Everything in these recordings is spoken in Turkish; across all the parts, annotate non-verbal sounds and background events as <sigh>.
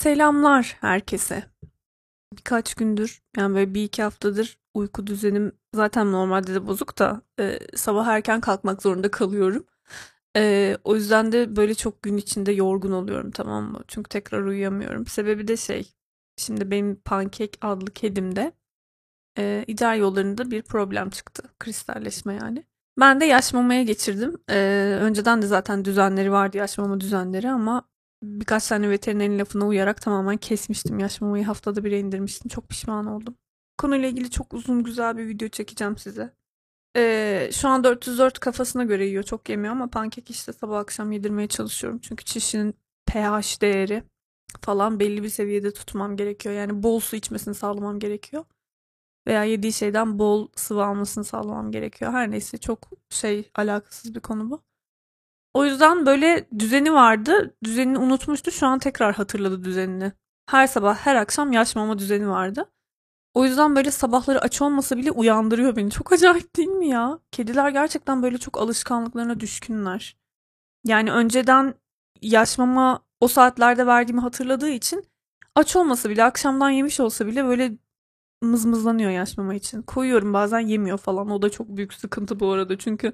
Selamlar herkese. Birkaç gündür yani böyle bir iki haftadır uyku düzenim zaten normalde de bozuk da e, sabah erken kalkmak zorunda kalıyorum. E, o yüzden de böyle çok gün içinde yorgun oluyorum tamam mı? Çünkü tekrar uyuyamıyorum. Sebebi de şey şimdi benim pankek adlı kedimde e, idrar yollarında bir problem çıktı. Kristalleşme yani. Ben de yaş mamaya geçirdim. E, önceden de zaten düzenleri vardı yaş mama düzenleri ama birkaç tane veterinerin lafına uyarak tamamen kesmiştim. Yaş mamayı haftada bire indirmiştim. Çok pişman oldum. Konuyla ilgili çok uzun güzel bir video çekeceğim size. Ee, şu an 404 kafasına göre yiyor. Çok yemiyor ama pankek işte sabah akşam yedirmeye çalışıyorum. Çünkü çişinin pH değeri falan belli bir seviyede tutmam gerekiyor. Yani bol su içmesini sağlamam gerekiyor. Veya yediği şeyden bol sıvı almasını sağlamam gerekiyor. Her neyse çok şey alakasız bir konu bu. O yüzden böyle düzeni vardı. Düzenini unutmuştu. Şu an tekrar hatırladı düzenini. Her sabah, her akşam yaş mama düzeni vardı. O yüzden böyle sabahları aç olmasa bile uyandırıyor beni. Çok acayip değil mi ya? Kediler gerçekten böyle çok alışkanlıklarına düşkünler. Yani önceden yaş mama o saatlerde verdiğimi hatırladığı için aç olmasa bile akşamdan yemiş olsa bile böyle mızmızlanıyor yaş mama için. Koyuyorum bazen yemiyor falan. O da çok büyük sıkıntı bu arada. Çünkü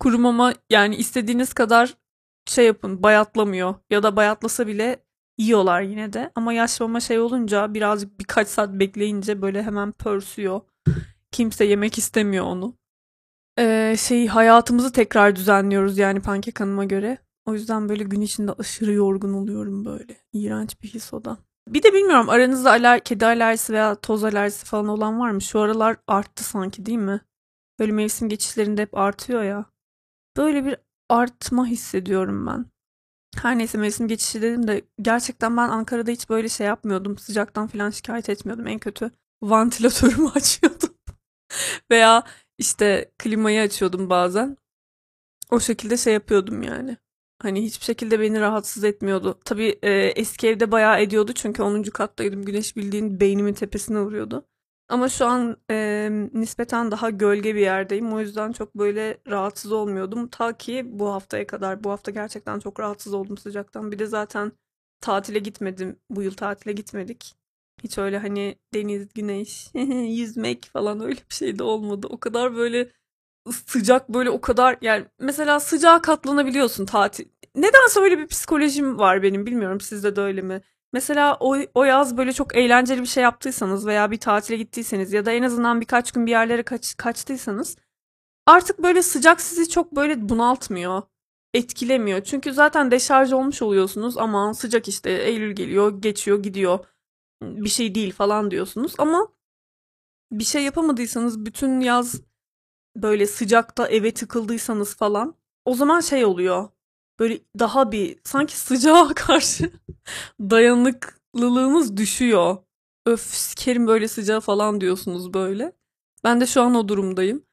kuru mama yani istediğiniz kadar şey yapın bayatlamıyor. Ya da bayatlasa bile yiyorlar yine de. Ama yaş mama şey olunca birazcık birkaç saat bekleyince böyle hemen pörsüyor. Kimse yemek istemiyor onu. Ee, şey hayatımızı tekrar düzenliyoruz yani Pankek Hanım'a göre. O yüzden böyle gün içinde aşırı yorgun oluyorum böyle. İğrenç bir his o da. Bir de bilmiyorum aranızda aler kedi alerjisi veya toz alerjisi falan olan var mı? Şu aralar arttı sanki değil mi? Böyle mevsim geçişlerinde hep artıyor ya. Böyle bir artma hissediyorum ben. Her neyse mevsim geçişi dedim de gerçekten ben Ankara'da hiç böyle şey yapmıyordum. Sıcaktan falan şikayet etmiyordum. En kötü vantilatörümü <laughs> açıyordum. Veya işte klimayı açıyordum bazen. O şekilde şey yapıyordum yani. Hani hiçbir şekilde beni rahatsız etmiyordu. Tabii e, eski evde bayağı ediyordu çünkü 10. kattaydım. Güneş bildiğin beynimin tepesine vuruyordu. Ama şu an e, nispeten daha gölge bir yerdeyim. O yüzden çok böyle rahatsız olmuyordum. Ta ki bu haftaya kadar. Bu hafta gerçekten çok rahatsız oldum sıcaktan. Bir de zaten tatile gitmedim. Bu yıl tatile gitmedik. Hiç öyle hani deniz, güneş, <laughs> yüzmek falan öyle bir şey de olmadı. O kadar böyle sıcak böyle o kadar yani mesela sıcağa katlanabiliyorsun tatil. Nedense öyle bir psikolojim var benim bilmiyorum sizde de öyle mi? Mesela o, o yaz böyle çok eğlenceli bir şey yaptıysanız veya bir tatile gittiyseniz ya da en azından birkaç gün bir yerlere kaç, kaçtıysanız artık böyle sıcak sizi çok böyle bunaltmıyor. Etkilemiyor. Çünkü zaten deşarj olmuş oluyorsunuz. Aman sıcak işte Eylül geliyor, geçiyor, gidiyor. Bir şey değil falan diyorsunuz ama bir şey yapamadıysanız bütün yaz böyle sıcakta eve tıkıldıysanız falan o zaman şey oluyor. Böyle daha bir sanki sıcağa <laughs> karşı dayanıklılığınız düşüyor. Öf sikerim böyle sıcağı falan diyorsunuz böyle. Ben de şu an o durumdayım.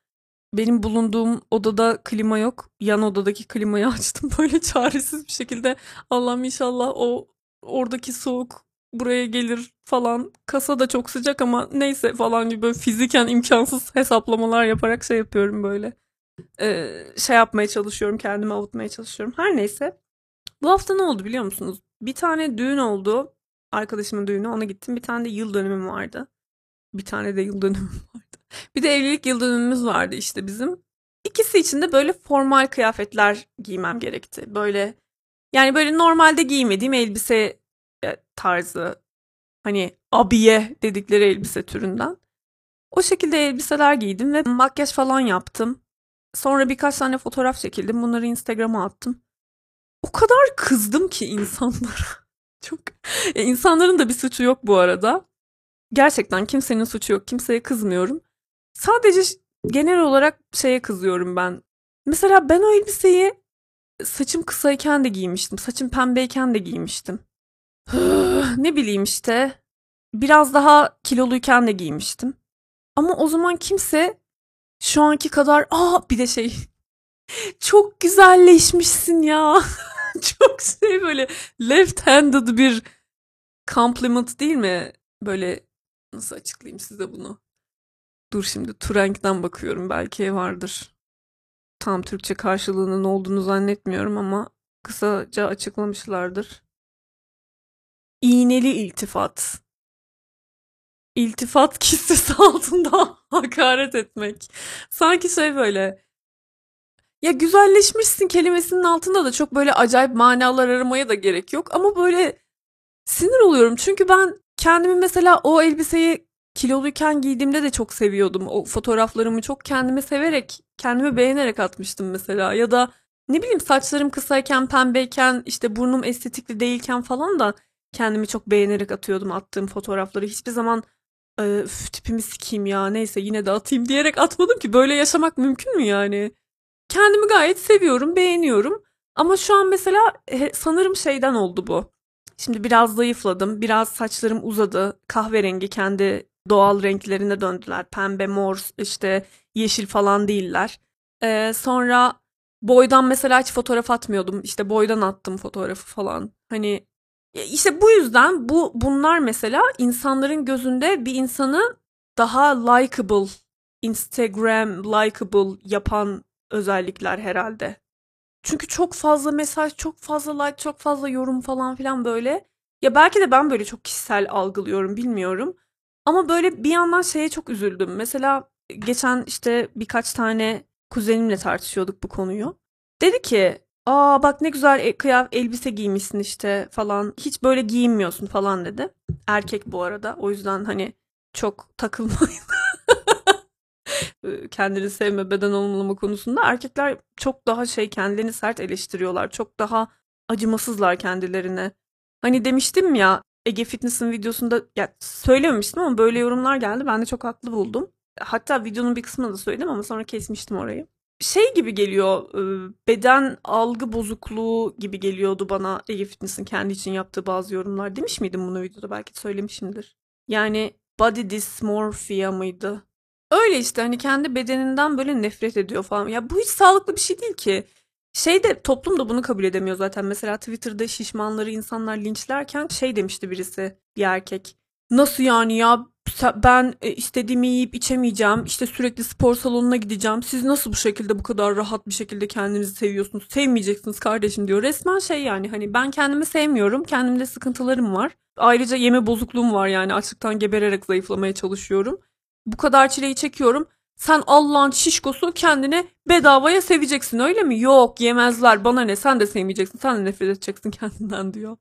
Benim bulunduğum odada klima yok. Yan odadaki klimayı <laughs> açtım böyle çaresiz bir şekilde. Allah'ım inşallah o oradaki soğuk buraya gelir falan. Kasa da çok sıcak ama neyse falan gibi böyle fiziken imkansız hesaplamalar yaparak şey yapıyorum böyle. Ee, şey yapmaya çalışıyorum kendimi avutmaya çalışıyorum. Her neyse. Bu hafta ne oldu biliyor musunuz? Bir tane düğün oldu. Arkadaşımın düğünü ona gittim. Bir tane de yıl dönümüm vardı. Bir tane de yıl dönümüm <laughs> vardı. Bir de evlilik yıl dönümümüz vardı işte bizim. İkisi için de böyle formal kıyafetler giymem gerekti. Böyle yani böyle normalde giymediğim elbise e, tarzı hani abiye dedikleri elbise türünden. O şekilde elbiseler giydim ve makyaj falan yaptım. Sonra birkaç tane fotoğraf çekildim. Bunları Instagram'a attım. O kadar kızdım ki insanlara. <laughs> Çok e, insanların da bir suçu yok bu arada. Gerçekten kimsenin suçu yok. Kimseye kızmıyorum. Sadece genel olarak şeye kızıyorum ben. Mesela ben o elbiseyi saçım kısayken de giymiştim. Saçım pembeyken de giymiştim. <sighs> ne bileyim işte. Biraz daha kiloluyken de giymiştim. Ama o zaman kimse şu anki kadar aa bir de şey çok güzelleşmişsin ya. <laughs> çok şey böyle left-handed bir compliment değil mi? Böyle nasıl açıklayayım size bunu? Dur şimdi Turenk'ten bakıyorum belki vardır. Tam Türkçe karşılığının olduğunu zannetmiyorum ama kısaca açıklamışlardır. iğneli iltifat. İltifat <laughs> kistesi altında <laughs> hakaret etmek. Sanki şey böyle ya güzelleşmişsin kelimesinin altında da çok böyle acayip manalar aramaya da gerek yok. Ama böyle sinir oluyorum. Çünkü ben kendimi mesela o elbiseyi kiloluyken giydiğimde de çok seviyordum. O fotoğraflarımı çok kendimi severek, kendimi beğenerek atmıştım mesela. Ya da ne bileyim saçlarım kısayken, pembeyken, işte burnum estetikli değilken falan da kendimi çok beğenerek atıyordum attığım fotoğrafları. Hiçbir zaman üf, tipimi sikeyim ya neyse yine de atayım diyerek atmadım ki. Böyle yaşamak mümkün mü yani? Kendimi gayet seviyorum, beğeniyorum. Ama şu an mesela sanırım şeyden oldu bu. Şimdi biraz zayıfladım, biraz saçlarım uzadı, kahverengi kendi doğal renklerine döndüler. Pembe, mor, işte yeşil falan değiller. Ee, sonra boydan mesela hiç fotoğraf atmıyordum. İşte boydan attım fotoğrafı falan. Hani işte bu yüzden bu bunlar mesela insanların gözünde bir insanı daha likable, Instagram likable yapan özellikler herhalde. Çünkü çok fazla mesaj, çok fazla like, çok fazla yorum falan filan böyle. Ya belki de ben böyle çok kişisel algılıyorum bilmiyorum. Ama böyle bir yandan şeye çok üzüldüm. Mesela geçen işte birkaç tane kuzenimle tartışıyorduk bu konuyu. Dedi ki aa bak ne güzel e, kıyaf elbise giymişsin işte falan. Hiç böyle giyinmiyorsun falan dedi. Erkek bu arada. O yüzden hani çok takılmayın. <laughs> kendini sevme, beden olumlama konusunda erkekler çok daha şey kendilerini sert eleştiriyorlar. Çok daha acımasızlar kendilerine. Hani demiştim ya Ege Fitness'ın videosunda ya söylememiştim ama böyle yorumlar geldi. Ben de çok haklı buldum. Hatta videonun bir kısmını da söyledim ama sonra kesmiştim orayı. Şey gibi geliyor, beden algı bozukluğu gibi geliyordu bana Ege Fitness'ın kendi için yaptığı bazı yorumlar. Demiş miydim bunu videoda? Belki söylemişimdir. Yani body dysmorphia mıydı? Öyle işte hani kendi bedeninden böyle nefret ediyor falan. Ya bu hiç sağlıklı bir şey değil ki. Şey de toplum da bunu kabul edemiyor zaten. Mesela Twitter'da şişmanları insanlar linçlerken şey demişti birisi bir erkek. Nasıl yani ya ben e, istediğimi yiyip içemeyeceğim. İşte sürekli spor salonuna gideceğim. Siz nasıl bu şekilde bu kadar rahat bir şekilde kendinizi seviyorsunuz? Sevmeyeceksiniz kardeşim diyor. Resmen şey yani hani ben kendimi sevmiyorum. Kendimde sıkıntılarım var. Ayrıca yeme bozukluğum var yani açlıktan gebererek zayıflamaya çalışıyorum bu kadar çileyi çekiyorum. Sen Allah'ın şişkosu kendine bedavaya seveceksin öyle mi? Yok yemezler bana ne sen de sevmeyeceksin sen de nefret edeceksin kendinden diyor.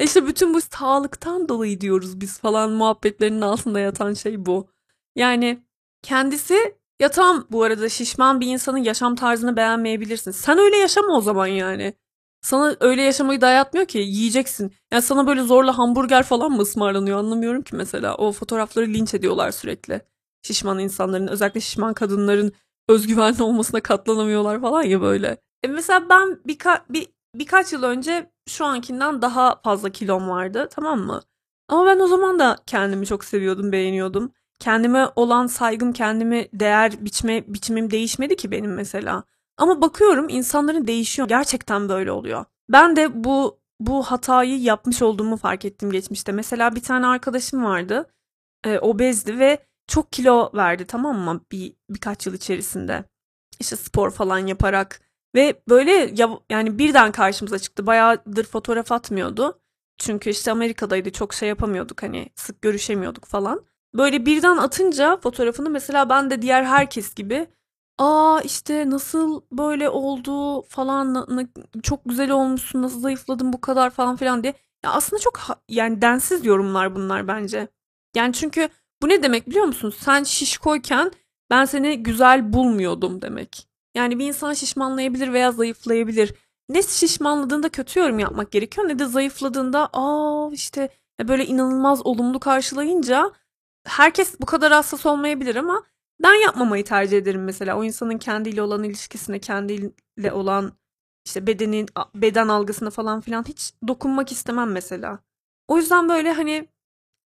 E bütün bu sağlıktan dolayı diyoruz biz falan muhabbetlerinin altında yatan şey bu. Yani kendisi ya tam bu arada şişman bir insanın yaşam tarzını beğenmeyebilirsin. Sen öyle yaşama o zaman yani. Sana öyle yaşamayı dayatmıyor ki yiyeceksin. Yani sana böyle zorla hamburger falan mı ısmarlanıyor anlamıyorum ki mesela. O fotoğrafları linç ediyorlar sürekli şişman insanların özellikle şişman kadınların özgüvenli olmasına katlanamıyorlar falan ya böyle. E mesela ben birka bir, birkaç yıl önce şu ankinden daha fazla kilom vardı tamam mı? Ama ben o zaman da kendimi çok seviyordum, beğeniyordum. Kendime olan saygım, kendimi değer biçme biçimim değişmedi ki benim mesela. Ama bakıyorum insanların değişiyor. Gerçekten böyle oluyor. Ben de bu bu hatayı yapmış olduğumu fark ettim geçmişte. Mesela bir tane arkadaşım vardı. E, obezdi ve çok kilo verdi tamam mı bir birkaç yıl içerisinde. İşte spor falan yaparak ve böyle ya, yani birden karşımıza çıktı. Bayağıdır fotoğraf atmıyordu. Çünkü işte Amerika'daydı çok şey yapamıyorduk hani sık görüşemiyorduk falan. Böyle birden atınca fotoğrafını mesela ben de diğer herkes gibi aa işte nasıl böyle oldu falan çok güzel olmuşsun nasıl zayıfladın bu kadar falan filan diye. Ya aslında çok yani densiz yorumlar bunlar bence. Yani çünkü bu ne demek biliyor musun? Sen şişkoyken ben seni güzel bulmuyordum demek. Yani bir insan şişmanlayabilir veya zayıflayabilir. Ne şişmanladığında kötü yorum yapmak gerekiyor ne de zayıfladığında aa işte böyle inanılmaz olumlu karşılayınca herkes bu kadar hassas olmayabilir ama ben yapmamayı tercih ederim mesela. O insanın kendiyle olan ilişkisine, kendiyle olan işte bedenin beden algısına falan filan hiç dokunmak istemem mesela. O yüzden böyle hani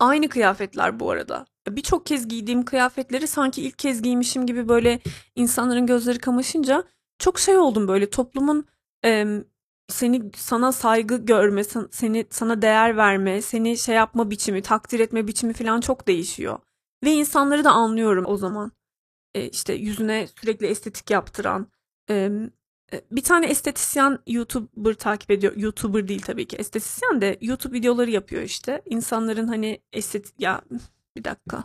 aynı kıyafetler bu arada birçok kez giydiğim kıyafetleri sanki ilk kez giymişim gibi böyle insanların gözleri kamaşınca çok şey oldum böyle toplumun e, seni sana saygı görme, seni sana değer verme, seni şey yapma biçimi, takdir etme biçimi falan çok değişiyor. Ve insanları da anlıyorum o zaman. E, işte yüzüne sürekli estetik yaptıran, e, bir tane estetisyen YouTuber takip ediyor. YouTuber değil tabii ki. Estetisyen de YouTube videoları yapıyor işte. İnsanların hani estet ya bir dakika.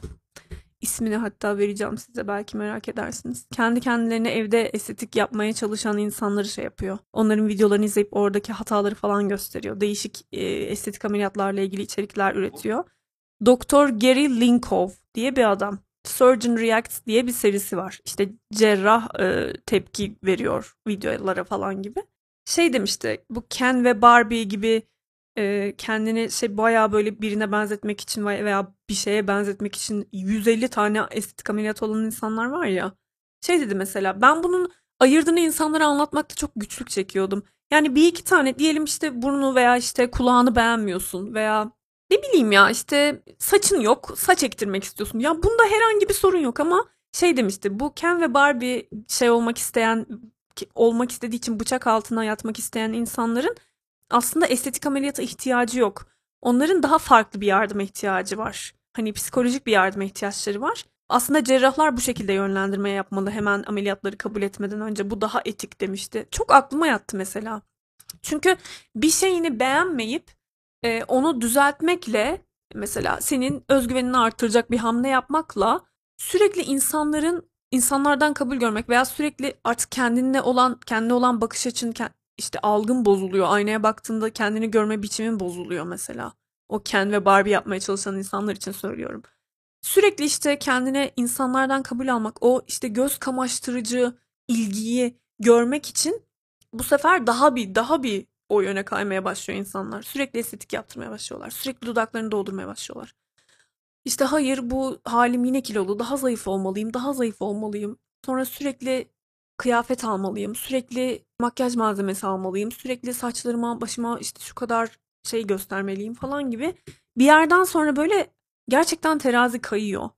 İsmini hatta vereceğim size belki merak edersiniz. Kendi kendilerine evde estetik yapmaya çalışan insanları şey yapıyor. Onların videolarını izleyip oradaki hataları falan gösteriyor. Değişik e, estetik ameliyatlarla ilgili içerikler üretiyor. Doktor Gary Linkov diye bir adam. Surgeon Reacts diye bir serisi var. İşte cerrah e, tepki veriyor videolara falan gibi. Şey demişti bu Ken ve Barbie gibi e, kendini şey bayağı böyle birine benzetmek için veya bir şeye benzetmek için 150 tane estetik ameliyat olan insanlar var ya. Şey dedi mesela ben bunun ayırdığını insanlara anlatmakta çok güçlük çekiyordum. Yani bir iki tane diyelim işte burnu veya işte kulağını beğenmiyorsun veya ne bileyim ya işte saçın yok saç ektirmek istiyorsun. Ya bunda herhangi bir sorun yok ama şey demişti bu Ken ve Barbie şey olmak isteyen olmak istediği için bıçak altına yatmak isteyen insanların aslında estetik ameliyata ihtiyacı yok. Onların daha farklı bir yardıma ihtiyacı var. Hani psikolojik bir yardıma ihtiyaçları var. Aslında cerrahlar bu şekilde yönlendirme yapmalı hemen ameliyatları kabul etmeden önce. Bu daha etik demişti. Çok aklıma yattı mesela. Çünkü bir şeyini beğenmeyip e, onu düzeltmekle mesela senin özgüvenini artıracak bir hamle yapmakla sürekli insanların insanlardan kabul görmek veya sürekli artık kendine olan kendine olan bakış açın işte algın bozuluyor. Aynaya baktığında kendini görme biçimin bozuluyor mesela. O Ken ve Barbie yapmaya çalışan insanlar için söylüyorum. Sürekli işte kendine insanlardan kabul almak, o işte göz kamaştırıcı ilgiyi görmek için bu sefer daha bir daha bir o yöne kaymaya başlıyor insanlar. Sürekli estetik yaptırmaya başlıyorlar. Sürekli dudaklarını doldurmaya başlıyorlar. İşte hayır bu halim yine kilolu, daha zayıf olmalıyım, daha zayıf olmalıyım. Sonra sürekli kıyafet almalıyım, sürekli makyaj malzemesi almalıyım, sürekli saçlarıma, başıma işte şu kadar şey göstermeliyim falan gibi. Bir yerden sonra böyle gerçekten terazi kayıyor.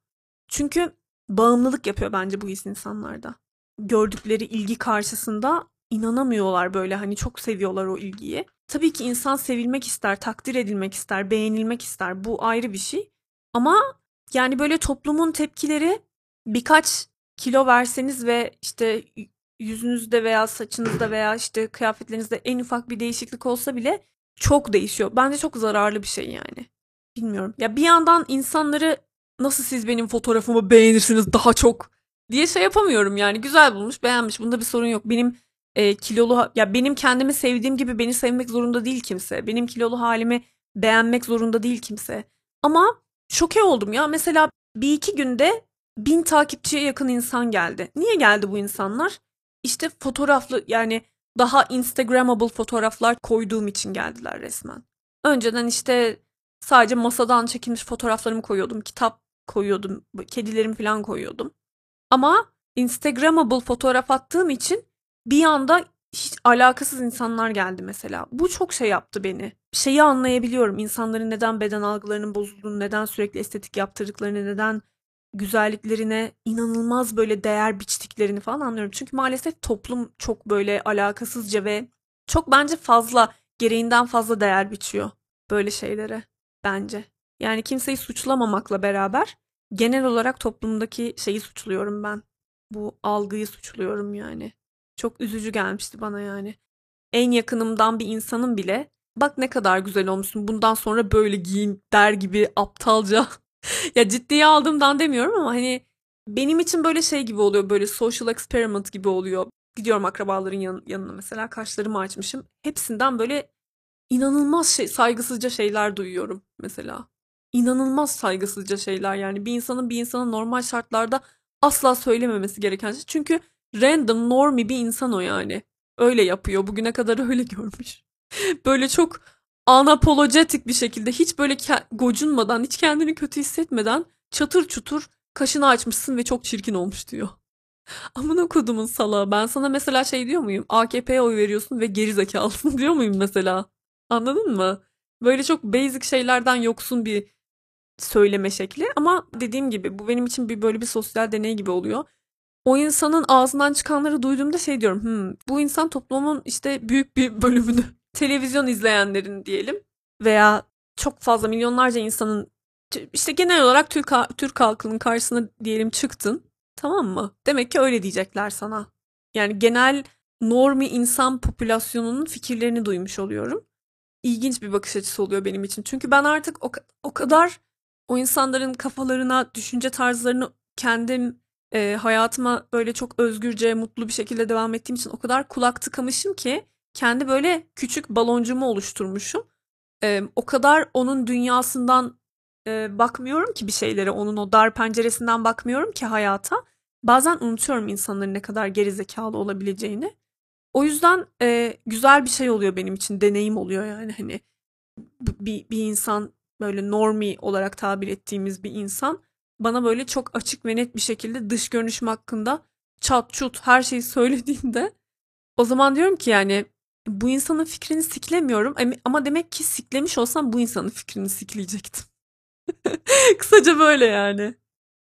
Çünkü bağımlılık yapıyor bence bu his insanlarda. Gördükleri ilgi karşısında inanamıyorlar böyle hani çok seviyorlar o ilgiyi. Tabii ki insan sevilmek ister, takdir edilmek ister, beğenilmek ister. Bu ayrı bir şey. Ama yani böyle toplumun tepkileri birkaç kilo verseniz ve işte yüzünüzde veya saçınızda veya işte kıyafetlerinizde en ufak bir değişiklik olsa bile çok değişiyor. Bence çok zararlı bir şey yani. Bilmiyorum. Ya bir yandan insanları nasıl siz benim fotoğrafımı beğenirsiniz daha çok diye şey yapamıyorum yani. Güzel bulmuş, beğenmiş. Bunda bir sorun yok. Benim e, kilolu ya benim kendimi sevdiğim gibi beni sevmek zorunda değil kimse. Benim kilolu halimi beğenmek zorunda değil kimse. Ama şoke oldum ya. Mesela bir iki günde bin takipçiye yakın insan geldi. Niye geldi bu insanlar? İşte fotoğraflı yani daha instagramable fotoğraflar koyduğum için geldiler resmen. Önceden işte sadece masadan çekilmiş fotoğraflarımı koyuyordum. Kitap koyuyordum. Kedilerimi falan koyuyordum. Ama instagramable fotoğraf attığım için bir anda hiç alakasız insanlar geldi mesela. Bu çok şey yaptı beni. Şeyi anlayabiliyorum. İnsanların neden beden algılarının bozulduğunu, neden sürekli estetik yaptırdıklarını, neden güzelliklerine inanılmaz böyle değer biçtiklerini falan anlıyorum. Çünkü maalesef toplum çok böyle alakasızca ve çok bence fazla gereğinden fazla değer biçiyor böyle şeylere bence. Yani kimseyi suçlamamakla beraber genel olarak toplumdaki şeyi suçluyorum ben. Bu algıyı suçluyorum yani. Çok üzücü gelmişti bana yani. En yakınımdan bir insanın bile bak ne kadar güzel olmuşsun bundan sonra böyle giyin der gibi aptalca ya ciddiye aldığımdan demiyorum ama hani benim için böyle şey gibi oluyor böyle social experiment gibi oluyor. Gidiyorum akrabaların yan, yanına mesela kaşlarımı açmışım. Hepsinden böyle inanılmaz şey, saygısızca şeyler duyuyorum mesela. İnanılmaz saygısızca şeyler yani bir insanın bir insana normal şartlarda asla söylememesi gereken şey. Çünkü random normi bir insan o yani. Öyle yapıyor. Bugüne kadar <laughs> öyle görmüş. Böyle çok anapolojetik bir şekilde hiç böyle gocunmadan, hiç kendini kötü hissetmeden çatır çutur kaşını açmışsın ve çok çirkin olmuş diyor. <laughs> Amına kodumun salağı. Ben sana mesela şey diyor muyum? AKP'ye oy veriyorsun ve geri zekalısın <laughs> diyor muyum mesela? Anladın mı? Böyle çok basic şeylerden yoksun bir söyleme şekli ama dediğim gibi bu benim için bir böyle bir sosyal deney gibi oluyor. O insanın ağzından çıkanları duyduğumda şey diyorum. Hmm, bu insan toplumun işte büyük bir bölümünü televizyon izleyenlerin diyelim veya çok fazla milyonlarca insanın işte genel olarak Türk Türk halkının karşısına diyelim çıktın. Tamam mı? Demek ki öyle diyecekler sana. Yani genel normi insan popülasyonunun fikirlerini duymuş oluyorum. İlginç bir bakış açısı oluyor benim için. Çünkü ben artık o, o kadar o insanların kafalarına, düşünce tarzlarını kendim e, hayatıma böyle çok özgürce, mutlu bir şekilde devam ettiğim için o kadar kulak tıkamışım ki kendi böyle küçük baloncumu oluşturmuşum. E, o kadar onun dünyasından e, bakmıyorum ki bir şeylere, onun o dar penceresinden bakmıyorum ki hayata. Bazen unutuyorum insanların ne kadar gerizekalı olabileceğini. O yüzden e, güzel bir şey oluyor benim için, deneyim oluyor yani hani bir, bir insan böyle normi olarak tabir ettiğimiz bir insan bana böyle çok açık ve net bir şekilde dış görünüşüm hakkında çat çut her şeyi söylediğinde o zaman diyorum ki yani bu insanın fikrini siklemiyorum ama demek ki siklemiş olsam bu insanın fikrini sikleyecektim. <laughs> Kısaca böyle yani.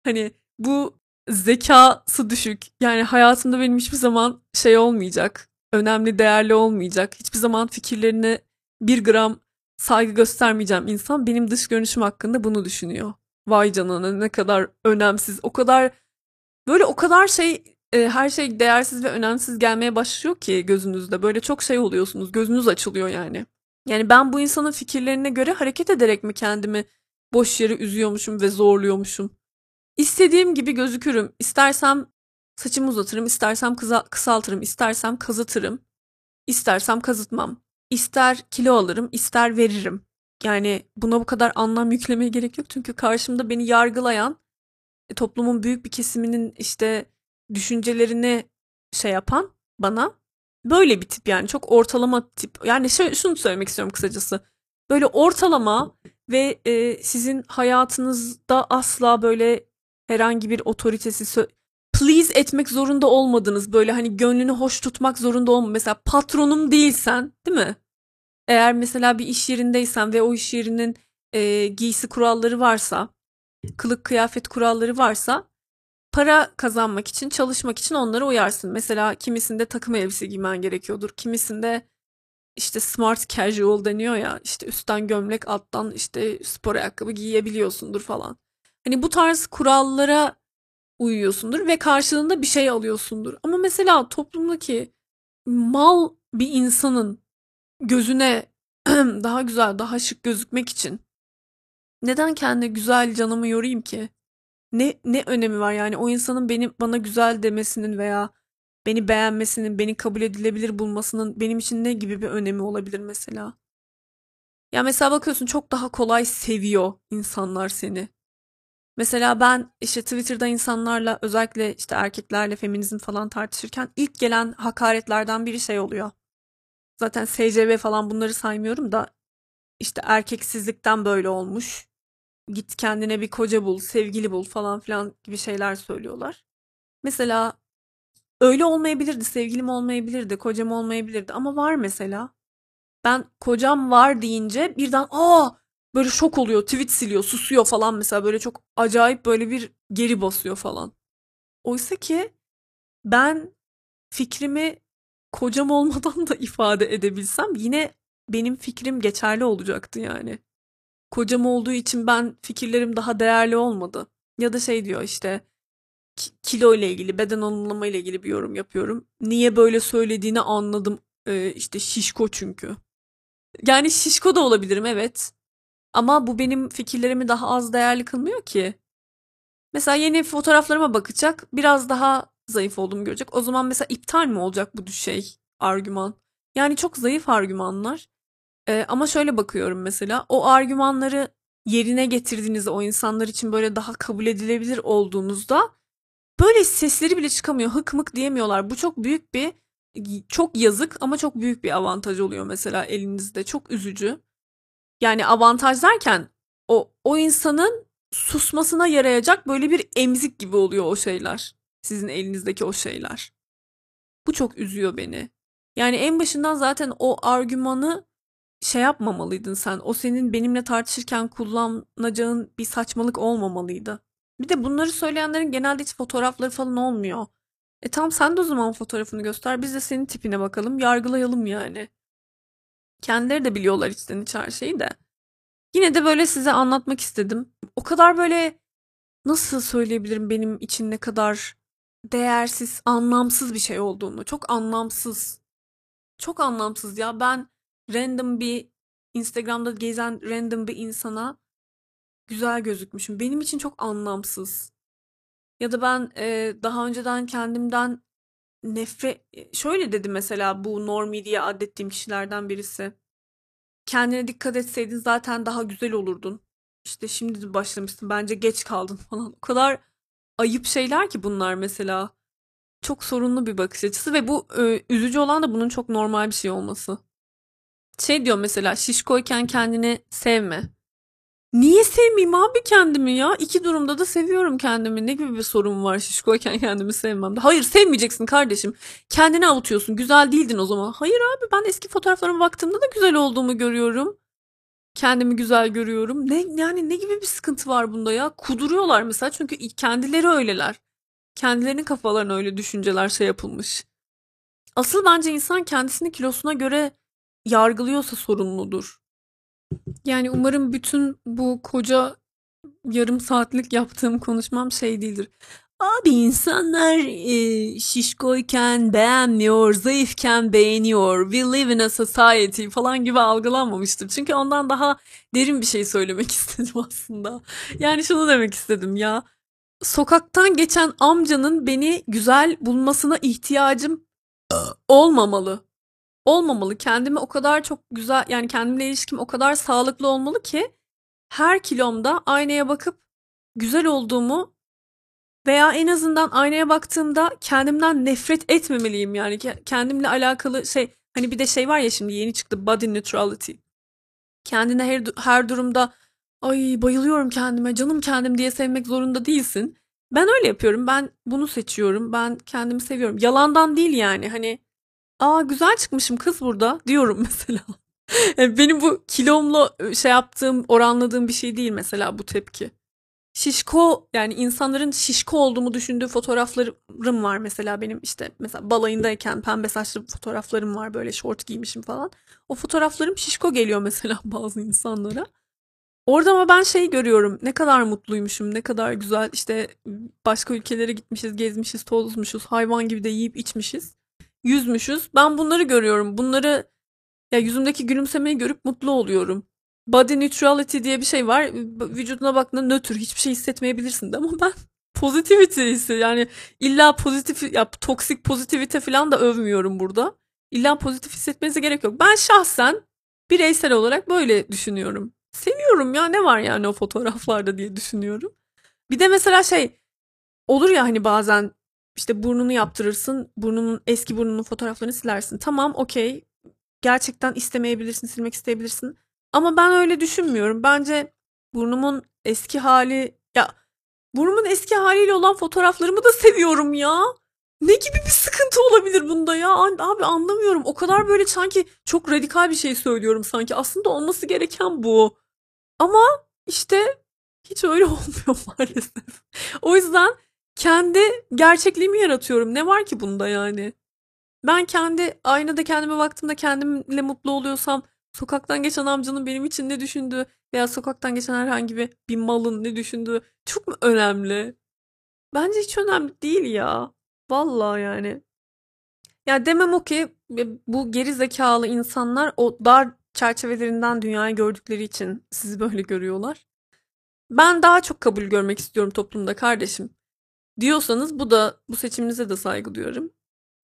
Hani bu zekası düşük. Yani hayatımda benim hiçbir zaman şey olmayacak. Önemli, değerli olmayacak. Hiçbir zaman fikirlerine bir gram saygı göstermeyeceğim insan benim dış görünüşüm hakkında bunu düşünüyor. Vay canına ne kadar önemsiz. O kadar böyle o kadar şey e, her şey değersiz ve önemsiz gelmeye başlıyor ki gözünüzde. Böyle çok şey oluyorsunuz. Gözünüz açılıyor yani. Yani ben bu insanın fikirlerine göre hareket ederek mi kendimi boş yere üzüyormuşum ve zorluyormuşum? İstediğim gibi gözükürüm. İstersem saçımı uzatırım, istersem kısa, kısaltırım, istersem kazıtırım, istersem kazıtmam. İster kilo alırım, ister veririm. Yani buna bu kadar anlam yüklemeye gerek yok. Çünkü karşımda beni yargılayan e, toplumun büyük bir kesiminin işte düşüncelerini şey yapan bana böyle bir tip yani çok ortalama tip. Yani şöyle, şunu söylemek istiyorum kısacası. Böyle ortalama ve e, sizin hayatınızda asla böyle herhangi bir otoritesi please etmek zorunda olmadınız. Böyle hani gönlünü hoş tutmak zorunda olma. Mesela patronum değilsen değil mi? Eğer mesela bir iş yerindeysen ve o iş yerinin e, giysi kuralları varsa, kılık kıyafet kuralları varsa para kazanmak için, çalışmak için onlara uyarsın. Mesela kimisinde takım elbise giymen gerekiyordur. Kimisinde işte smart casual deniyor ya işte üstten gömlek alttan işte spor ayakkabı giyebiliyorsundur falan. Hani bu tarz kurallara uyuyorsundur ve karşılığında bir şey alıyorsundur. Ama mesela toplumdaki mal bir insanın gözüne <clears throat> daha güzel, daha şık gözükmek için neden kendi güzel canımı yorayım ki? Ne ne önemi var yani o insanın beni bana güzel demesinin veya beni beğenmesinin, beni kabul edilebilir bulmasının benim için ne gibi bir önemi olabilir mesela? Ya mesela bakıyorsun çok daha kolay seviyor insanlar seni. Mesela ben işte Twitter'da insanlarla özellikle işte erkeklerle feminizm falan tartışırken ilk gelen hakaretlerden biri şey oluyor. Zaten SCV falan bunları saymıyorum da işte erkeksizlikten böyle olmuş. Git kendine bir koca bul, sevgili bul falan filan gibi şeyler söylüyorlar. Mesela öyle olmayabilirdi, sevgilim olmayabilirdi, kocam olmayabilirdi ama var mesela. Ben kocam var deyince birden aa böyle şok oluyor, tweet siliyor, susuyor falan mesela böyle çok acayip böyle bir geri basıyor falan. Oysa ki ben fikrimi kocam olmadan <laughs> da ifade edebilsem yine benim fikrim geçerli olacaktı yani. Kocam olduğu için ben fikirlerim daha değerli olmadı. Ya da şey diyor işte kilo ile ilgili, beden alımlama ile ilgili bir yorum yapıyorum. Niye böyle söylediğini anladım. Ee, işte şişko çünkü. Yani şişko da olabilirim evet. Ama bu benim fikirlerimi daha az değerli kılmıyor ki. Mesela yeni fotoğraflarıma bakacak. Biraz daha zayıf olduğumu görecek. O zaman mesela iptal mi olacak bu şey argüman? Yani çok zayıf argümanlar. Ee, ama şöyle bakıyorum mesela. O argümanları yerine getirdiğinizde o insanlar için böyle daha kabul edilebilir olduğunuzda böyle sesleri bile çıkamıyor. Hık mık diyemiyorlar. Bu çok büyük bir çok yazık ama çok büyük bir avantaj oluyor mesela elinizde. Çok üzücü. Yani avantaj derken o o insanın susmasına yarayacak böyle bir emzik gibi oluyor o şeyler. Sizin elinizdeki o şeyler. Bu çok üzüyor beni. Yani en başından zaten o argümanı şey yapmamalıydın sen. O senin benimle tartışırken kullanacağın bir saçmalık olmamalıydı. Bir de bunları söyleyenlerin genelde hiç fotoğrafları falan olmuyor. E tamam sen de o zaman fotoğrafını göster. Biz de senin tipine bakalım. Yargılayalım yani. Kendileri de biliyorlar içten iç her şeyi de. Yine de böyle size anlatmak istedim. O kadar böyle nasıl söyleyebilirim benim için ne kadar değersiz, anlamsız bir şey olduğunu. Çok anlamsız. Çok anlamsız ya. Ben random bir Instagram'da gezen random bir insana güzel gözükmüşüm. Benim için çok anlamsız. Ya da ben e, daha önceden kendimden nefret şöyle dedi mesela bu normi diye adettiğim kişilerden birisi. Kendine dikkat etseydin zaten daha güzel olurdun. İşte şimdi de başlamışsın bence geç kaldın <laughs> falan. O kadar ayıp şeyler ki bunlar mesela. Çok sorunlu bir bakış açısı ve bu e, üzücü olan da bunun çok normal bir şey olması. Şey diyor mesela şişkoyken kendini sevme. Niye sevmeyeyim abi kendimi ya? İki durumda da seviyorum kendimi. Ne gibi bir sorun var şişkoyken kendimi sevmemde? Hayır sevmeyeceksin kardeşim. Kendini avutuyorsun. Güzel değildin o zaman. Hayır abi ben eski fotoğraflarıma baktığımda da güzel olduğumu görüyorum. Kendimi güzel görüyorum. Ne yani ne gibi bir sıkıntı var bunda ya? Kuduruyorlar mesela çünkü kendileri öyleler. Kendilerinin kafalarına öyle düşünceler şey yapılmış. Asıl bence insan kendisini kilosuna göre yargılıyorsa sorumludur. Yani umarım bütün bu koca yarım saatlik yaptığım konuşmam şey değildir. Abi insanlar e, şişkoyken beğenmiyor, zayıfken beğeniyor. We live in a society falan gibi algılanmamıştır. Çünkü ondan daha derin bir şey söylemek <laughs> istedim aslında. Yani şunu demek istedim ya. Sokaktan geçen amcanın beni güzel bulmasına ihtiyacım olmamalı olmamalı. Kendimi o kadar çok güzel yani kendimle ilişkim o kadar sağlıklı olmalı ki her kilomda aynaya bakıp güzel olduğumu veya en azından aynaya baktığımda kendimden nefret etmemeliyim yani kendimle alakalı şey hani bir de şey var ya şimdi yeni çıktı body neutrality. Kendine her, her durumda ay bayılıyorum kendime canım kendim diye sevmek zorunda değilsin. Ben öyle yapıyorum. Ben bunu seçiyorum. Ben kendimi seviyorum. Yalandan değil yani. Hani Aa güzel çıkmışım kız burada diyorum <laughs> mesela. benim bu kilomla şey yaptığım, oranladığım bir şey değil mesela bu tepki. Şişko yani insanların şişko olduğumu düşündüğü fotoğraflarım var mesela benim işte mesela balayındayken pembe saçlı fotoğraflarım var böyle şort giymişim falan. O fotoğraflarım şişko geliyor <laughs> mesela bazı insanlara. Orada ama ben şey görüyorum ne kadar mutluymuşum ne kadar güzel işte başka ülkelere gitmişiz gezmişiz tozmuşuz hayvan gibi de yiyip içmişiz yüzmüşüz. Ben bunları görüyorum. Bunları ya yüzümdeki gülümsemeyi görüp mutlu oluyorum. Body neutrality diye bir şey var. Vücuduna baktığında nötr hiçbir şey hissetmeyebilirsin de ama <laughs> ben positivity yani illa pozitif ya toksik pozitivite falan da övmüyorum burada. İlla pozitif hissetmenize gerek yok. Ben şahsen bireysel olarak böyle düşünüyorum. Seviyorum ya ne var yani o fotoğraflarda diye düşünüyorum. Bir de mesela şey olur ya hani bazen işte burnunu yaptırırsın. Burnunun eski burnunun fotoğraflarını silersin. Tamam okey. Gerçekten istemeyebilirsin, silmek isteyebilirsin. Ama ben öyle düşünmüyorum. Bence burnumun eski hali ya burnumun eski haliyle olan fotoğraflarımı da seviyorum ya. Ne gibi bir sıkıntı olabilir bunda ya? Abi anlamıyorum. O kadar böyle sanki çok radikal bir şey söylüyorum sanki. Aslında olması gereken bu. Ama işte hiç öyle <laughs> olmuyor maalesef. O yüzden kendi gerçekliğimi yaratıyorum. Ne var ki bunda yani? Ben kendi aynada kendime baktığımda kendimle mutlu oluyorsam sokaktan geçen amcanın benim için ne düşündüğü veya sokaktan geçen herhangi bir, bir malın ne düşündüğü çok mu önemli? Bence hiç önemli değil ya. Vallahi yani. Ya demem o ki bu geri zekalı insanlar o dar çerçevelerinden dünyayı gördükleri için sizi böyle görüyorlar. Ben daha çok kabul görmek istiyorum toplumda kardeşim diyorsanız bu da bu seçiminize de saygı duyuyorum.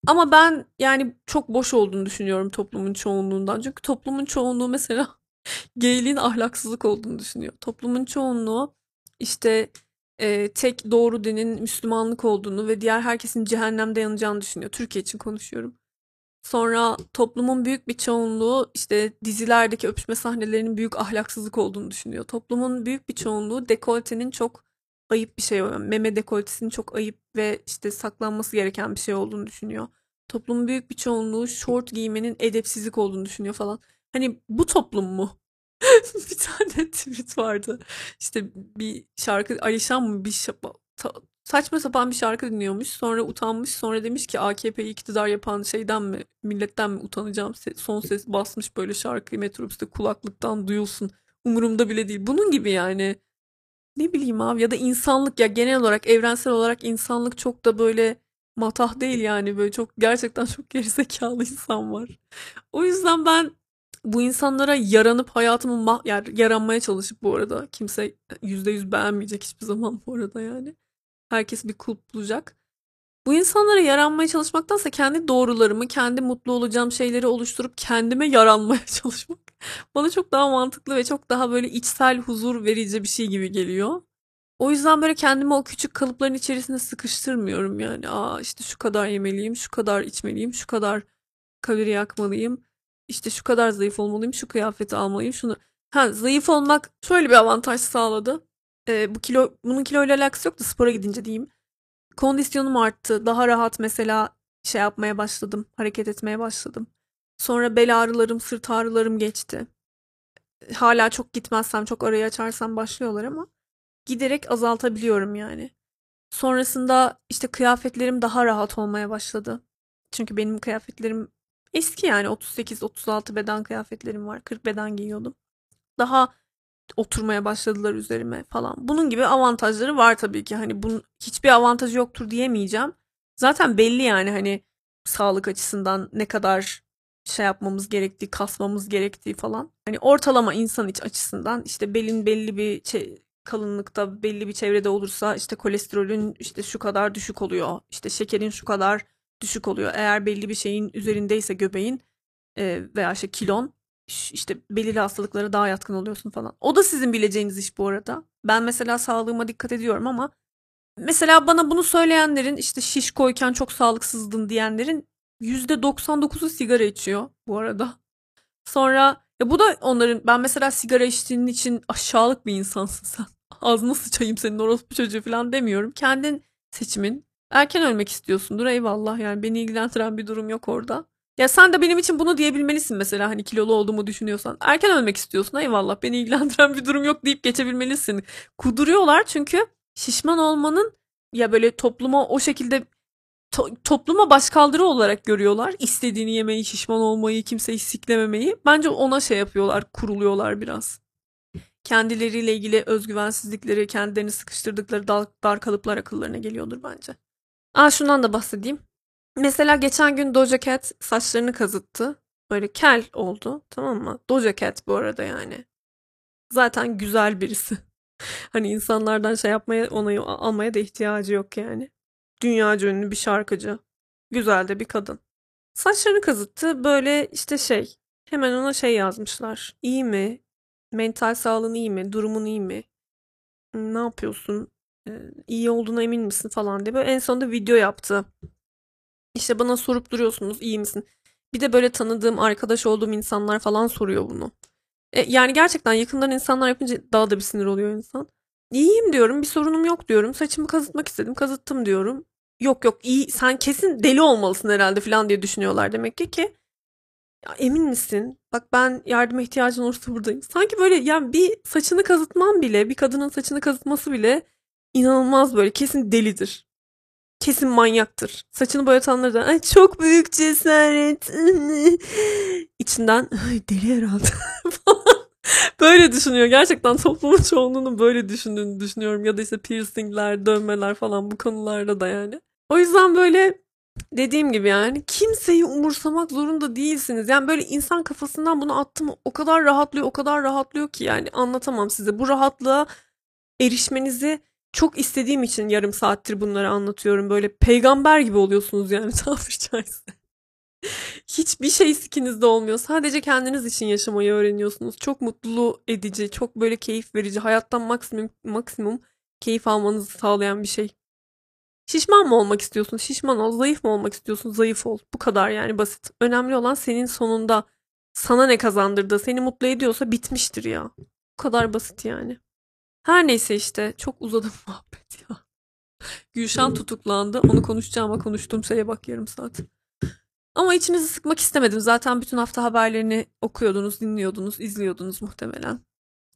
Ama ben yani çok boş olduğunu düşünüyorum toplumun çoğunluğundan. Çünkü toplumun çoğunluğu mesela <laughs> gayliğin ahlaksızlık olduğunu düşünüyor. Toplumun çoğunluğu işte e, tek doğru dinin Müslümanlık olduğunu ve diğer herkesin cehennemde yanacağını düşünüyor. Türkiye için konuşuyorum. Sonra toplumun büyük bir çoğunluğu işte dizilerdeki öpüşme sahnelerinin büyük ahlaksızlık olduğunu düşünüyor. Toplumun büyük bir çoğunluğu dekoltenin çok ayıp bir şey. Meme dekoltesinin çok ayıp ve işte saklanması gereken bir şey olduğunu düşünüyor. Toplumun büyük bir çoğunluğu short giymenin edepsizlik olduğunu düşünüyor falan. Hani bu toplum mu? <laughs> bir tane tweet vardı. İşte bir şarkı Alişan mı bir şapa, ta, saçma sapan bir şarkı dinliyormuş. Sonra utanmış. Sonra demiş ki AKP'yi iktidar yapan şeyden mi milletten mi utanacağım? Son ses basmış böyle şarkıyı metrobüste kulaklıktan duyulsun. Umurumda bile değil. Bunun gibi yani ne bileyim abi ya da insanlık ya genel olarak evrensel olarak insanlık çok da böyle matah değil yani böyle çok gerçekten çok <laughs> gerizekalı insan var. O yüzden ben bu insanlara yaranıp hayatımı ma- yani yaranmaya çalışıp bu arada kimse yüzde yüz beğenmeyecek hiçbir zaman bu arada yani. Herkes bir kulp bulacak. Bu insanlara yaranmaya çalışmaktansa kendi doğrularımı, kendi mutlu olacağım şeyleri oluşturup kendime yaranmaya <laughs> çalışmak bana çok daha mantıklı ve çok daha böyle içsel huzur verici bir şey gibi geliyor. O yüzden böyle kendimi o küçük kalıpların içerisinde sıkıştırmıyorum yani. Aa işte şu kadar yemeliyim, şu kadar içmeliyim, şu kadar kalori yakmalıyım. İşte şu kadar zayıf olmalıyım, şu kıyafeti almalıyım, şunu. Ha zayıf olmak şöyle bir avantaj sağladı. Ee, bu kilo bunun kiloyla alakası yok da spora gidince diyeyim. Kondisyonum arttı. Daha rahat mesela şey yapmaya başladım. Hareket etmeye başladım. Sonra bel ağrılarım, sırt ağrılarım geçti. Hala çok gitmezsem, çok arayı açarsam başlıyorlar ama giderek azaltabiliyorum yani. Sonrasında işte kıyafetlerim daha rahat olmaya başladı. Çünkü benim kıyafetlerim eski yani 38-36 beden kıyafetlerim var. 40 beden giyiyordum. Daha oturmaya başladılar üzerime falan. Bunun gibi avantajları var tabii ki. Hani bunun hiçbir avantajı yoktur diyemeyeceğim. Zaten belli yani hani sağlık açısından ne kadar şey yapmamız gerektiği, kasmamız gerektiği falan. Hani ortalama insan iç açısından işte belin belli bir kalınlıkta belli bir çevrede olursa işte kolesterolün işte şu kadar düşük oluyor. İşte şekerin şu kadar düşük oluyor. Eğer belli bir şeyin üzerindeyse göbeğin e, veya işte kilon işte belirli hastalıklara daha yatkın oluyorsun falan. O da sizin bileceğiniz iş bu arada. Ben mesela sağlığıma dikkat ediyorum ama mesela bana bunu söyleyenlerin işte şiş koyken çok sağlıksızdın diyenlerin %99'u sigara içiyor bu arada. Sonra ya bu da onların ben mesela sigara içtiğin için aşağılık bir insansın sen. <laughs> Ağzına sıçayım senin orospu çocuğu falan demiyorum. Kendin seçimin. Erken ölmek istiyorsundur eyvallah yani beni ilgilendiren bir durum yok orada. Ya sen de benim için bunu diyebilmelisin mesela hani kilolu olduğumu düşünüyorsan. Erken ölmek istiyorsun eyvallah beni ilgilendiren bir durum yok deyip geçebilmelisin. Kuduruyorlar çünkü şişman olmanın ya böyle topluma o şekilde to- topluma başkaldırı olarak görüyorlar. İstediğini yemeyi, şişman olmayı, kimseyi siklememeyi. Bence ona şey yapıyorlar, kuruluyorlar biraz. Kendileriyle ilgili özgüvensizlikleri, kendilerini sıkıştırdıkları dar, dar kalıplar akıllarına geliyordur bence. Aa şundan da bahsedeyim. Mesela geçen gün Doja Cat saçlarını kazıttı. Böyle kel oldu tamam mı? Doja Cat bu arada yani. Zaten güzel birisi. <laughs> hani insanlardan şey yapmaya, onayı almaya da ihtiyacı yok yani. Dünyaca ünlü bir şarkıcı. Güzel de bir kadın. Saçlarını kazıttı. Böyle işte şey. Hemen ona şey yazmışlar. İyi mi? Mental sağlığın iyi mi? Durumun iyi mi? Ne yapıyorsun? Ee, iyi olduğuna emin misin falan diye. Böyle en sonunda video yaptı. İşte bana sorup duruyorsunuz iyi misin? Bir de böyle tanıdığım, arkadaş olduğum insanlar falan soruyor bunu. E, yani gerçekten yakından insanlar yapınca daha da bir sinir oluyor insan. İyiyim diyorum, bir sorunum yok diyorum. Saçımı kazıtmak istedim, kazıttım diyorum. Yok yok iyi, sen kesin deli olmalısın herhalde falan diye düşünüyorlar demek ki ki. Ya, emin misin? Bak ben yardıma ihtiyacın olursa buradayım. Sanki böyle yani bir saçını kazıtman bile, bir kadının saçını kazıtması bile inanılmaz böyle kesin delidir. Kesin manyaktır. Saçını boyatanları da ay çok büyük cesaret. <laughs> İçinden deli herhalde <laughs> <laughs> böyle düşünüyor. Gerçekten toplumun çoğunluğunun böyle düşündüğünü düşünüyorum. Ya da işte piercingler, dövmeler falan bu konularda da yani. O yüzden böyle dediğim gibi yani kimseyi umursamak zorunda değilsiniz. Yani böyle insan kafasından bunu attım o kadar rahatlıyor, o kadar rahatlıyor ki yani anlatamam size. Bu rahatlığa erişmenizi çok istediğim için yarım saattir bunları anlatıyorum. Böyle peygamber gibi oluyorsunuz yani <laughs> tabiri caizse. Hiçbir şey sikinizde olmuyor. Sadece kendiniz için yaşamayı öğreniyorsunuz. Çok mutlu edici, çok böyle keyif verici, hayattan maksimum maksimum keyif almanızı sağlayan bir şey. Şişman mı olmak istiyorsun? Şişman ol. Zayıf mı olmak istiyorsun? Zayıf ol. Bu kadar yani basit. Önemli olan senin sonunda sana ne kazandırdı, seni mutlu ediyorsa bitmiştir ya. Bu kadar basit yani. Her neyse işte çok uzadı <laughs> muhabbet ya. Gülşen tutuklandı. Onu konuşacağım ama konuştuğum şeye bak yarım saat. Ama içinizi sıkmak istemedim. Zaten bütün hafta haberlerini okuyordunuz, dinliyordunuz, izliyordunuz muhtemelen.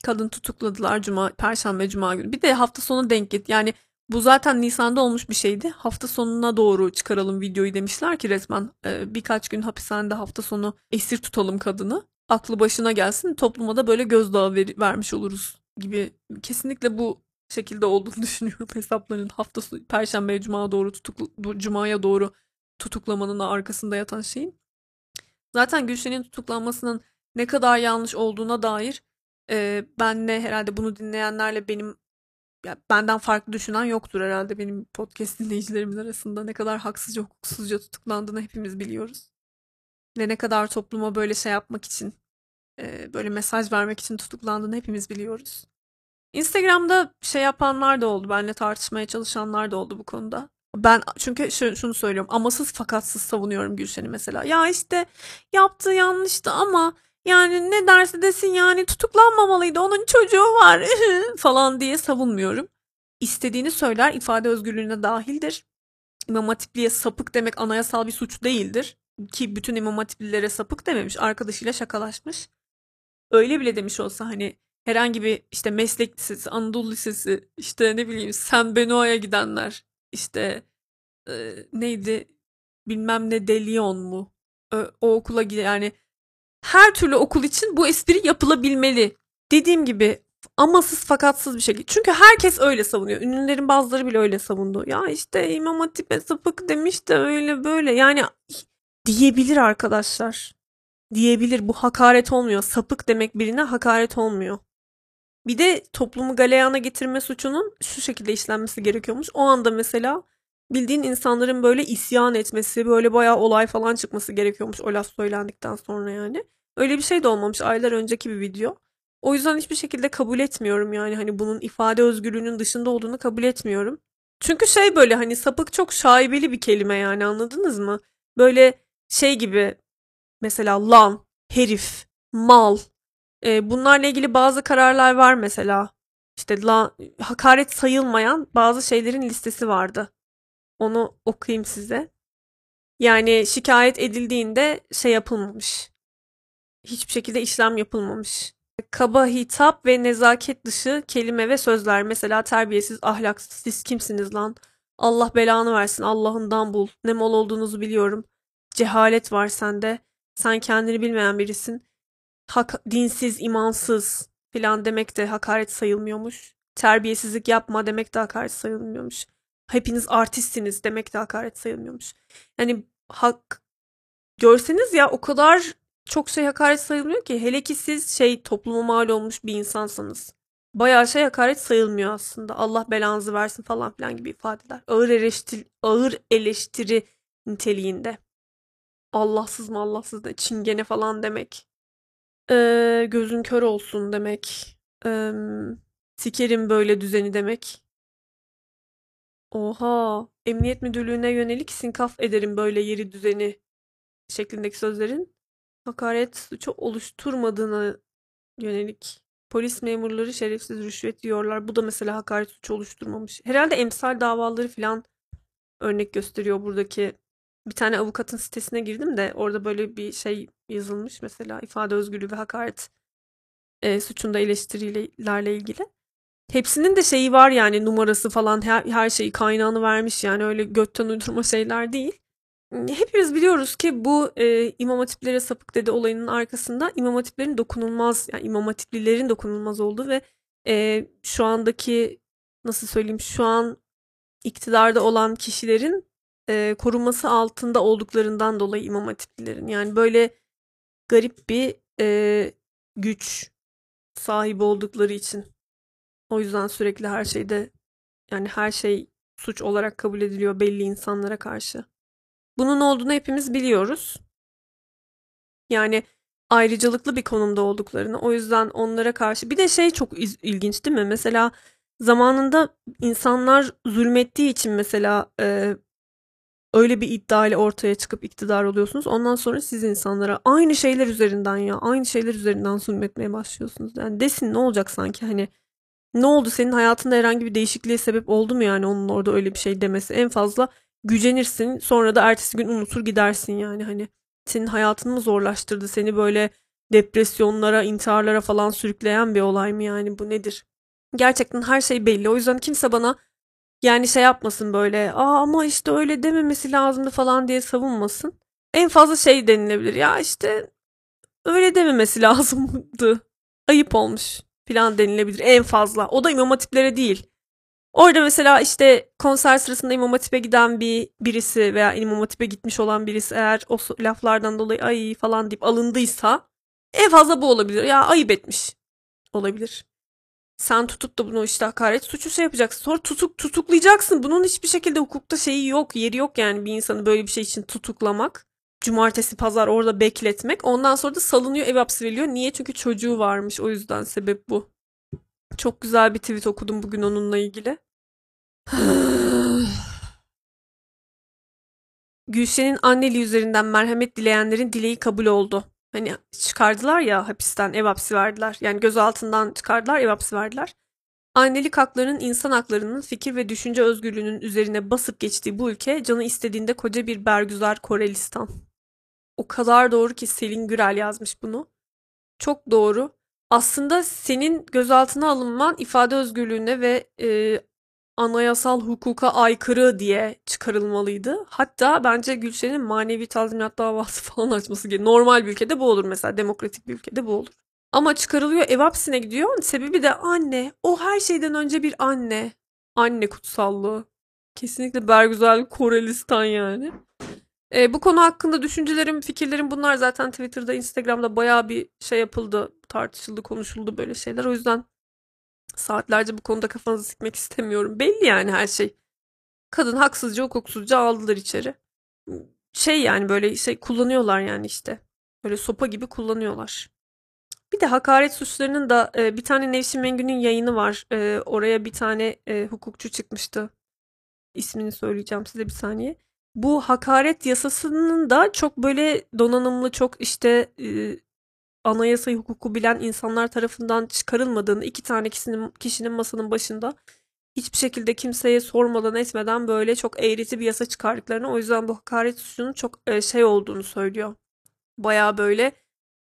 Kadın tutukladılar cuma, perşembe, cuma günü. Bir de hafta sonu denk get. Yani bu zaten Nisan'da olmuş bir şeydi. Hafta sonuna doğru çıkaralım videoyu demişler ki resmen e, birkaç gün hapishanede hafta sonu esir tutalım kadını. Aklı başına gelsin topluma da böyle gözdağı ver, vermiş oluruz gibi. Kesinlikle bu şekilde olduğunu <laughs> düşünüyorum hesapların hafta sonu perşembe cuma doğru tutuklu cumaya doğru tutuklamanın arkasında yatan şeyin. Zaten Gülşen'in tutuklanmasının ne kadar yanlış olduğuna dair e, benle herhalde bunu dinleyenlerle benim ya benden farklı düşünen yoktur herhalde benim podcast dinleyicilerimiz arasında. Ne kadar haksızca hukuksuzca tutuklandığını hepimiz biliyoruz. Ve ne kadar topluma böyle şey yapmak için, e, böyle mesaj vermek için tutuklandığını hepimiz biliyoruz. Instagram'da şey yapanlar da oldu, benimle tartışmaya çalışanlar da oldu bu konuda. Ben çünkü şunu söylüyorum, amasız fakatsız savunuyorum Gülşen'i mesela. Ya işte yaptığı yanlıştı ama yani ne derse desin yani tutuklanmamalıydı onun çocuğu var <laughs> falan diye savunmuyorum. İstediğini söyler ifade özgürlüğüne dahildir. İmam Hatipli'ye sapık demek anayasal bir suç değildir. Ki bütün İmam Hatiplilere sapık dememiş arkadaşıyla şakalaşmış. Öyle bile demiş olsa hani herhangi bir işte meslek lisesi, Anadolu Lisesi, işte ne bileyim San Benoa'ya gidenler, işte e, neydi bilmem ne De Lyon mu? O, o okula giden yani her türlü okul için bu espri yapılabilmeli. Dediğim gibi amasız fakatsız bir şekilde. Çünkü herkes öyle savunuyor. Ünlülerin bazıları bile öyle savundu. Ya işte İmam Hatip'e sapık demiş de öyle böyle. Yani diyebilir arkadaşlar. Diyebilir. Bu hakaret olmuyor. Sapık demek birine hakaret olmuyor. Bir de toplumu galeyana getirme suçunun şu şekilde işlenmesi gerekiyormuş. O anda mesela bildiğin insanların böyle isyan etmesi, böyle bayağı olay falan çıkması gerekiyormuş o laf söylendikten sonra yani. Öyle bir şey de olmamış aylar önceki bir video. O yüzden hiçbir şekilde kabul etmiyorum yani hani bunun ifade özgürlüğünün dışında olduğunu kabul etmiyorum. Çünkü şey böyle hani sapık çok şaibeli bir kelime yani anladınız mı? Böyle şey gibi mesela lan, herif, mal. E, bunlarla ilgili bazı kararlar var mesela. İşte lan, hakaret sayılmayan bazı şeylerin listesi vardı. Onu okuyayım size. Yani şikayet edildiğinde şey yapılmamış. Hiçbir şekilde işlem yapılmamış. Kaba hitap ve nezaket dışı kelime ve sözler. Mesela terbiyesiz, ahlaksız, siz kimsiniz lan? Allah belanı versin, Allah'ından bul. Ne mal olduğunuzu biliyorum. Cehalet var sende. Sen kendini bilmeyen birisin. Hak, dinsiz, imansız filan demek de hakaret sayılmıyormuş. Terbiyesizlik yapma demek de hakaret sayılmıyormuş hepiniz artistsiniz demek de hakaret sayılmıyormuş. Yani hak görseniz ya o kadar çok şey hakaret sayılmıyor ki hele ki siz şey topluma mal olmuş bir insansanız. Bayağı şey hakaret sayılmıyor aslında. Allah belanızı versin falan filan gibi ifadeler. Ağır eleştiri, ağır eleştiri niteliğinde. Allahsız mı Allahsız da çingene falan demek. Ee, gözün kör olsun demek. Ee, sikerim böyle düzeni demek. Oha! Emniyet müdürlüğüne yönelik sinkaf ederim böyle yeri düzeni şeklindeki sözlerin hakaret suçu oluşturmadığına yönelik polis memurları şerefsiz rüşvet diyorlar. Bu da mesela hakaret suçu oluşturmamış. Herhalde emsal davaları falan örnek gösteriyor buradaki. Bir tane avukatın sitesine girdim de orada böyle bir şey yazılmış mesela ifade özgürlüğü ve hakaret e, suçunda eleştirilerle ilgili. Hepsinin de şeyi var yani numarası falan her, her şeyi kaynağını vermiş yani öyle götten uydurma şeyler değil. Hepimiz biliyoruz ki bu e, imam hatiplere sapık dedi olayının arkasında imam hatiplerin dokunulmaz yani imam hatiplilerin dokunulmaz olduğu ve e, şu andaki nasıl söyleyeyim şu an iktidarda olan kişilerin e, korunması altında olduklarından dolayı imam hatiplilerin yani böyle garip bir e, güç sahibi oldukları için o yüzden sürekli her şeyde yani her şey suç olarak kabul ediliyor belli insanlara karşı. Bunun olduğunu hepimiz biliyoruz. Yani ayrıcalıklı bir konumda olduklarını. O yüzden onlara karşı bir de şey çok ilginç değil mi? Mesela zamanında insanlar zulmettiği için mesela e, öyle bir iddia ile ortaya çıkıp iktidar oluyorsunuz. Ondan sonra siz insanlara aynı şeyler üzerinden ya aynı şeyler üzerinden zulmetmeye başlıyorsunuz. Yani desin ne olacak sanki hani ne oldu senin hayatında herhangi bir değişikliğe sebep oldu mu yani onun orada öyle bir şey demesi? En fazla gücenirsin sonra da ertesi gün unutur gidersin yani hani senin hayatını mı zorlaştırdı seni böyle depresyonlara intiharlara falan sürükleyen bir olay mı yani bu nedir? Gerçekten her şey belli o yüzden kimse bana yani şey yapmasın böyle aa ama işte öyle dememesi lazımdı falan diye savunmasın. En fazla şey denilebilir ya işte öyle dememesi <laughs> lazımdı ayıp olmuş falan denilebilir en fazla. O da imam hatiplere değil. Orada mesela işte konser sırasında İmam Hatip'e giden bir birisi veya İmam Hatip'e gitmiş olan birisi eğer o laflardan dolayı ay falan deyip alındıysa en fazla bu olabilir. Ya ayıp etmiş olabilir. Sen tutup da bunu işte hakaret suçu şey yapacaksın. Sonra tutuk tutuklayacaksın. Bunun hiçbir şekilde hukukta şeyi yok, yeri yok yani bir insanı böyle bir şey için tutuklamak. Cumartesi, pazar orada bekletmek. Ondan sonra da salınıyor, ev hapsi veriliyor. Niye? Çünkü çocuğu varmış. O yüzden sebep bu. Çok güzel bir tweet okudum bugün onunla ilgili. <sighs> Gülşen'in anneliği üzerinden merhamet dileyenlerin dileği kabul oldu. Hani çıkardılar ya hapisten ev hapsi verdiler. Yani gözaltından çıkardılar ev hapsi verdiler. Annelik haklarının insan haklarının fikir ve düşünce özgürlüğünün üzerine basıp geçtiği bu ülke canı istediğinde koca bir bergüzar Korelistan. O kadar doğru ki Selin Gürel yazmış bunu. Çok doğru. Aslında senin gözaltına alınman ifade özgürlüğüne ve e, anayasal hukuka aykırı diye çıkarılmalıydı. Hatta bence Gülşen'in manevi tazminat davası <laughs> falan açması gerekiyor. Normal bir ülkede bu olur mesela. Demokratik bir ülkede bu olur. Ama çıkarılıyor ev hapsine gidiyor. Sebebi de anne. O her şeyden önce bir anne. Anne kutsallığı. Kesinlikle Bergüzel Korelistan yani. E, bu konu hakkında düşüncelerim, fikirlerim bunlar zaten Twitter'da, Instagram'da bayağı bir şey yapıldı, tartışıldı, konuşuldu böyle şeyler. O yüzden saatlerce bu konuda kafanızı sıkmak istemiyorum. Belli yani her şey. Kadın haksızca, hukuksuzca aldılar içeri. Şey yani böyle şey kullanıyorlar yani işte. Böyle sopa gibi kullanıyorlar. Bir de hakaret suçlarının da e, bir tane Nevşin Mengü'nün yayını var. E, oraya bir tane e, hukukçu çıkmıştı. İsmini söyleyeceğim size bir saniye bu hakaret yasasının da çok böyle donanımlı, çok işte e, anayasayı, hukuku bilen insanlar tarafından çıkarılmadığını, iki tane kişinin, kişinin masanın başında hiçbir şekilde kimseye sormadan etmeden böyle çok eğreti bir yasa çıkardıklarını, o yüzden bu hakaret suçunun çok e, şey olduğunu söylüyor. Baya böyle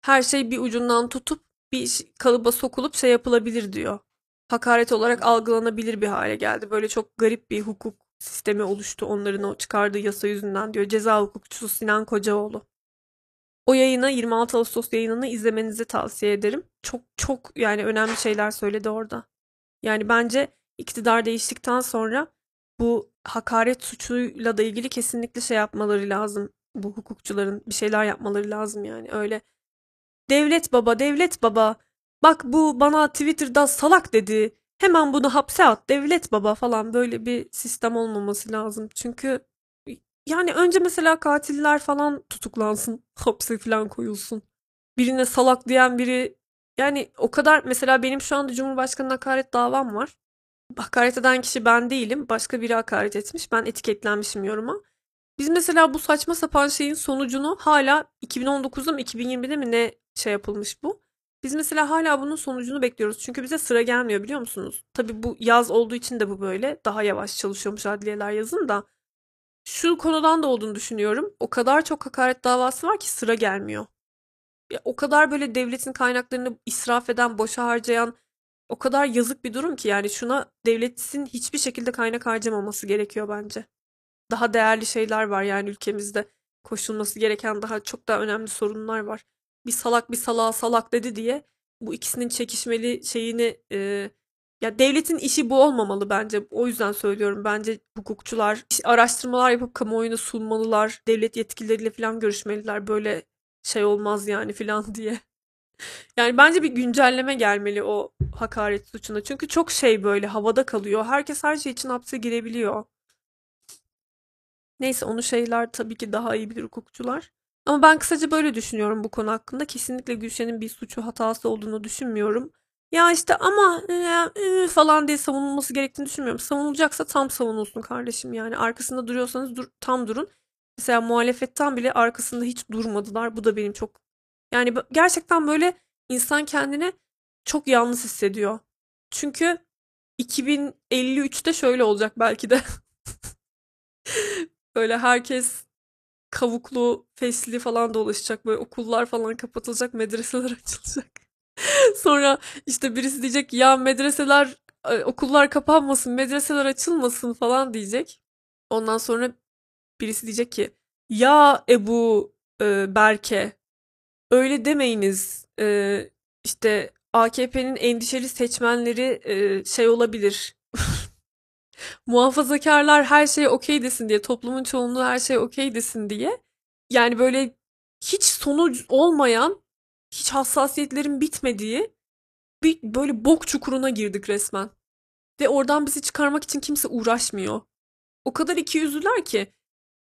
her şey bir ucundan tutup bir kalıba sokulup şey yapılabilir diyor. Hakaret olarak algılanabilir bir hale geldi. Böyle çok garip bir hukuk sistemi oluştu onların o çıkardığı yasa yüzünden diyor ceza hukukçusu Sinan Kocaoğlu. O yayını 26 Ağustos yayınını izlemenizi tavsiye ederim. Çok çok yani önemli şeyler söyledi orada. Yani bence iktidar değiştikten sonra bu hakaret suçuyla da ilgili kesinlikle şey yapmaları lazım. Bu hukukçuların bir şeyler yapmaları lazım yani öyle. Devlet baba, devlet baba. Bak bu bana Twitter'da salak dedi hemen bunu hapse at devlet baba falan böyle bir sistem olmaması lazım. Çünkü yani önce mesela katiller falan tutuklansın, <laughs> hapse falan koyulsun. Birine salak diyen biri yani o kadar mesela benim şu anda Cumhurbaşkanı hakaret davam var. Hakaret eden kişi ben değilim. Başka biri hakaret etmiş. Ben etiketlenmişim yoruma. Biz mesela bu saçma sapan şeyin sonucunu hala 2019'da mı 2020'de mi ne şey yapılmış bu? Biz mesela hala bunun sonucunu bekliyoruz. Çünkü bize sıra gelmiyor biliyor musunuz? Tabii bu yaz olduğu için de bu böyle. Daha yavaş çalışıyormuş adliyeler yazın da. Şu konudan da olduğunu düşünüyorum. O kadar çok hakaret davası var ki sıra gelmiyor. Ya, o kadar böyle devletin kaynaklarını israf eden, boşa harcayan o kadar yazık bir durum ki yani şuna devletin hiçbir şekilde kaynak harcamaması gerekiyor bence. Daha değerli şeyler var yani ülkemizde koşulması gereken daha çok daha önemli sorunlar var bir salak bir salağa salak dedi diye bu ikisinin çekişmeli şeyini e, ya devletin işi bu olmamalı bence. O yüzden söylüyorum. Bence hukukçular araştırmalar yapıp kamuoyuna sunmalılar. Devlet yetkilileriyle falan görüşmeliler. Böyle şey olmaz yani <laughs> falan diye. Yani bence bir güncelleme gelmeli o hakaret suçuna. Çünkü çok şey böyle havada kalıyor. Herkes her şey için hapse girebiliyor. Neyse onu şeyler tabii ki daha iyi bilir hukukçular. Ama ben kısaca böyle düşünüyorum bu konu hakkında. Kesinlikle Gülşen'in bir suçu hatası olduğunu düşünmüyorum. Ya işte ama e, falan diye savunulması gerektiğini düşünmüyorum. Savunulacaksa tam savunulsun kardeşim yani. Arkasında duruyorsanız dur, tam durun. Mesela muhalefetten bile arkasında hiç durmadılar. Bu da benim çok... Yani gerçekten böyle insan kendini çok yalnız hissediyor. Çünkü 2053'te şöyle olacak belki de. <laughs> böyle herkes kavuklu, fesli falan dolaşacak. Böyle okullar falan kapatılacak, medreseler <laughs> açılacak. <laughs> Sonra işte birisi diyecek ya medreseler, e, okullar kapanmasın, medreseler açılmasın falan diyecek. Ondan sonra birisi diyecek ki ya Ebu e, Berke öyle demeyiniz. E, işte AKP'nin endişeli seçmenleri e, şey olabilir. <laughs> muhafazakarlar her şey okey desin diye, toplumun çoğunluğu her şey okey desin diye. Yani böyle hiç sonuç olmayan, hiç hassasiyetlerin bitmediği bir böyle bok çukuruna girdik resmen. Ve oradan bizi çıkarmak için kimse uğraşmıyor. O kadar ikiyüzlüler ki.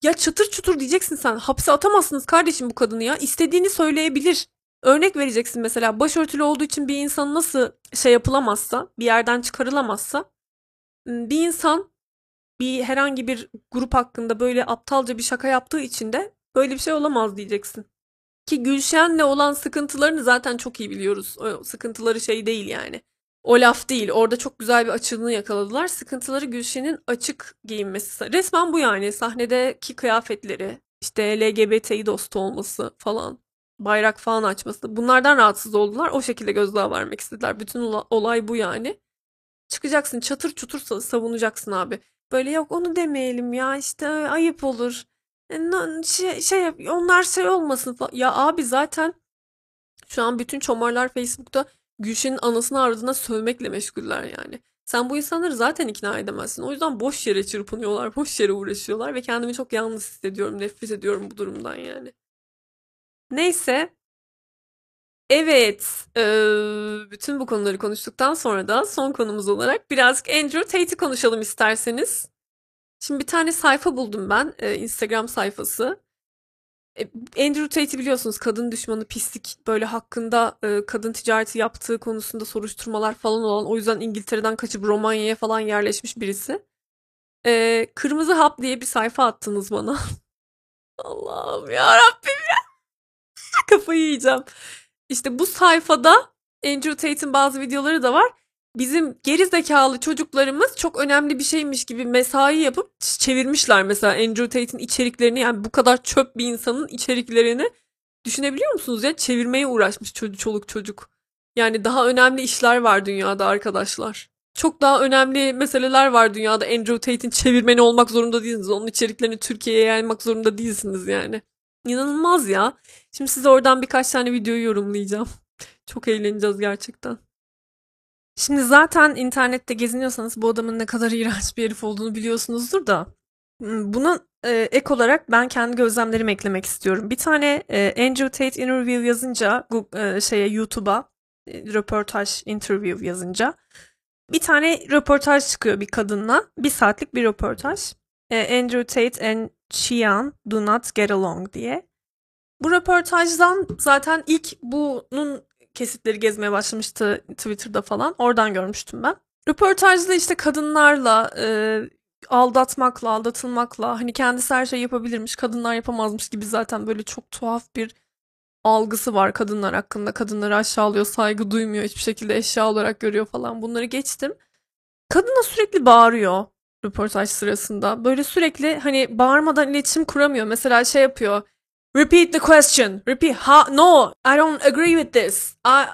Ya çatır çutur diyeceksin sen. Hapse atamazsınız kardeşim bu kadını ya. İstediğini söyleyebilir. Örnek vereceksin mesela başörtülü olduğu için bir insan nasıl şey yapılamazsa, bir yerden çıkarılamazsa bir insan bir herhangi bir grup hakkında böyle aptalca bir şaka yaptığı için de böyle bir şey olamaz diyeceksin. Ki Gülşen'le olan sıkıntılarını zaten çok iyi biliyoruz. O sıkıntıları şey değil yani. O laf değil. Orada çok güzel bir açılımını yakaladılar. Sıkıntıları Gülşen'in açık giyinmesi. Resmen bu yani. Sahnedeki kıyafetleri, işte LGBT'yi dostu olması falan. Bayrak falan açması. Bunlardan rahatsız oldular. O şekilde gözdağı vermek istediler. Bütün olay bu yani. Çıkacaksın çatır çutur savunacaksın abi. Böyle yok onu demeyelim ya işte ayıp olur. E, şey, şey onlar şey olmasın falan. Ya abi zaten şu an bütün çomarlar Facebook'ta Gülşen'in anasını ardına sövmekle meşguller yani. Sen bu insanları zaten ikna edemezsin. O yüzden boş yere çırpınıyorlar, <laughs> boş yere uğraşıyorlar ve kendimi çok yalnız hissediyorum, nefret ediyorum bu durumdan yani. Neyse. Evet, eee, bütün bu konuları konuştuktan sonra da son konumuz olarak birazcık Andrew Tate'i konuşalım isterseniz. Şimdi bir tane sayfa buldum ben, eee, Instagram sayfası. E, Andrew Tate'i biliyorsunuz kadın düşmanı, pislik böyle hakkında e, kadın ticareti yaptığı konusunda soruşturmalar falan olan o yüzden İngiltere'den kaçıp Romanya'ya falan yerleşmiş birisi. E, Kırmızı Hap diye bir sayfa attınız bana. <laughs> Allah'ım ya Rabbim <laughs> ya. Kafayı yiyeceğim. İşte bu sayfada Andrew Tate'in bazı videoları da var bizim geri zekalı çocuklarımız çok önemli bir şeymiş gibi mesai yapıp çevirmişler mesela Andrew Tate'in içeriklerini yani bu kadar çöp bir insanın içeriklerini düşünebiliyor musunuz ya çevirmeye uğraşmış çocuk çoluk çocuk. Yani daha önemli işler var dünyada arkadaşlar. Çok daha önemli meseleler var dünyada. Andrew Tate'in çevirmeni olmak zorunda değilsiniz. Onun içeriklerini Türkiye'ye yaymak zorunda değilsiniz yani. İnanılmaz ya. Şimdi size oradan birkaç tane videoyu yorumlayacağım. <laughs> Çok eğleneceğiz gerçekten. Şimdi zaten internette geziniyorsanız bu adamın ne kadar <laughs> iğrenç bir herif olduğunu biliyorsunuzdur da. Buna e, ek olarak ben kendi gözlemlerimi eklemek istiyorum. Bir tane e, Andrew Tate interview yazınca e, şeye YouTube'a e, röportaj interview yazınca bir tane röportaj çıkıyor bir kadınla. Bir saatlik bir röportaj. E, Andrew Tate and Xian do not get along diye. Bu röportajdan zaten ilk bunun kesitleri gezmeye başlamıştı Twitter'da falan. Oradan görmüştüm ben. Röportajda işte kadınlarla e, aldatmakla, aldatılmakla hani kendisi her şey yapabilirmiş, kadınlar yapamazmış gibi zaten böyle çok tuhaf bir algısı var kadınlar hakkında. Kadınları aşağılıyor, saygı duymuyor, hiçbir şekilde eşya olarak görüyor falan. Bunları geçtim. Kadına sürekli bağırıyor röportaj sırasında. Böyle sürekli hani bağırmadan iletişim kuramıyor. Mesela şey yapıyor. Repeat the question. Repeat. Ha, no, I don't agree with this. I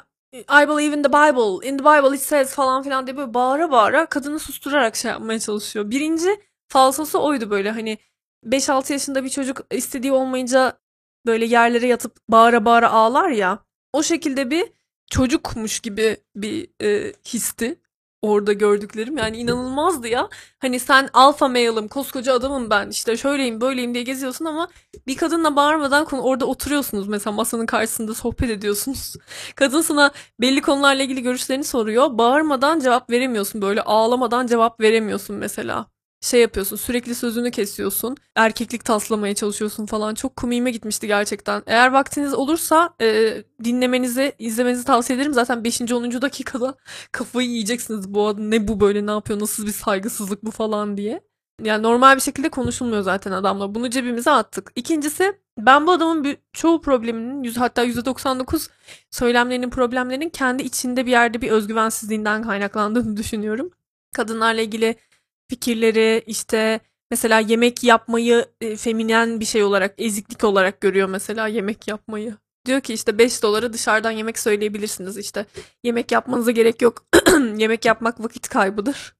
I believe in the Bible. In the Bible it says falan filan diye böyle bağıra bağıra kadını susturarak şey yapmaya çalışıyor. Birinci falsosu oydu böyle hani 5-6 yaşında bir çocuk istediği olmayınca böyle yerlere yatıp bağıra bağıra ağlar ya. O şekilde bir çocukmuş gibi bir e, histi orada gördüklerim. Yani inanılmazdı ya. Hani sen alfa male'ım, koskoca adamım ben, işte şöyleyim, böyleyim diye geziyorsun ama bir kadınla bağırmadan orada oturuyorsunuz mesela masanın karşısında sohbet ediyorsunuz. <laughs> Kadın sana belli konularla ilgili görüşlerini soruyor. Bağırmadan cevap veremiyorsun böyle ağlamadan cevap veremiyorsun mesela şey yapıyorsun sürekli sözünü kesiyorsun. Erkeklik taslamaya çalışıyorsun falan. Çok komiğime gitmişti gerçekten. Eğer vaktiniz olursa e, dinlemenizi, izlemenizi tavsiye ederim. Zaten 5. 10. dakikada <laughs> kafayı yiyeceksiniz bu adam ne bu böyle ne yapıyor nasıl bir saygısızlık bu falan diye. Yani normal bir şekilde konuşulmuyor zaten adamla. Bunu cebimize attık. İkincisi ben bu adamın bir, çoğu probleminin yüz, hatta %99 söylemlerinin problemlerinin kendi içinde bir yerde bir özgüvensizliğinden kaynaklandığını düşünüyorum. Kadınlarla ilgili fikirleri işte mesela yemek yapmayı e, feminen bir şey olarak eziklik olarak görüyor mesela yemek yapmayı. Diyor ki işte 5 dolara dışarıdan yemek söyleyebilirsiniz işte. Yemek yapmanıza gerek yok. <clears throat> yemek yapmak vakit kaybıdır.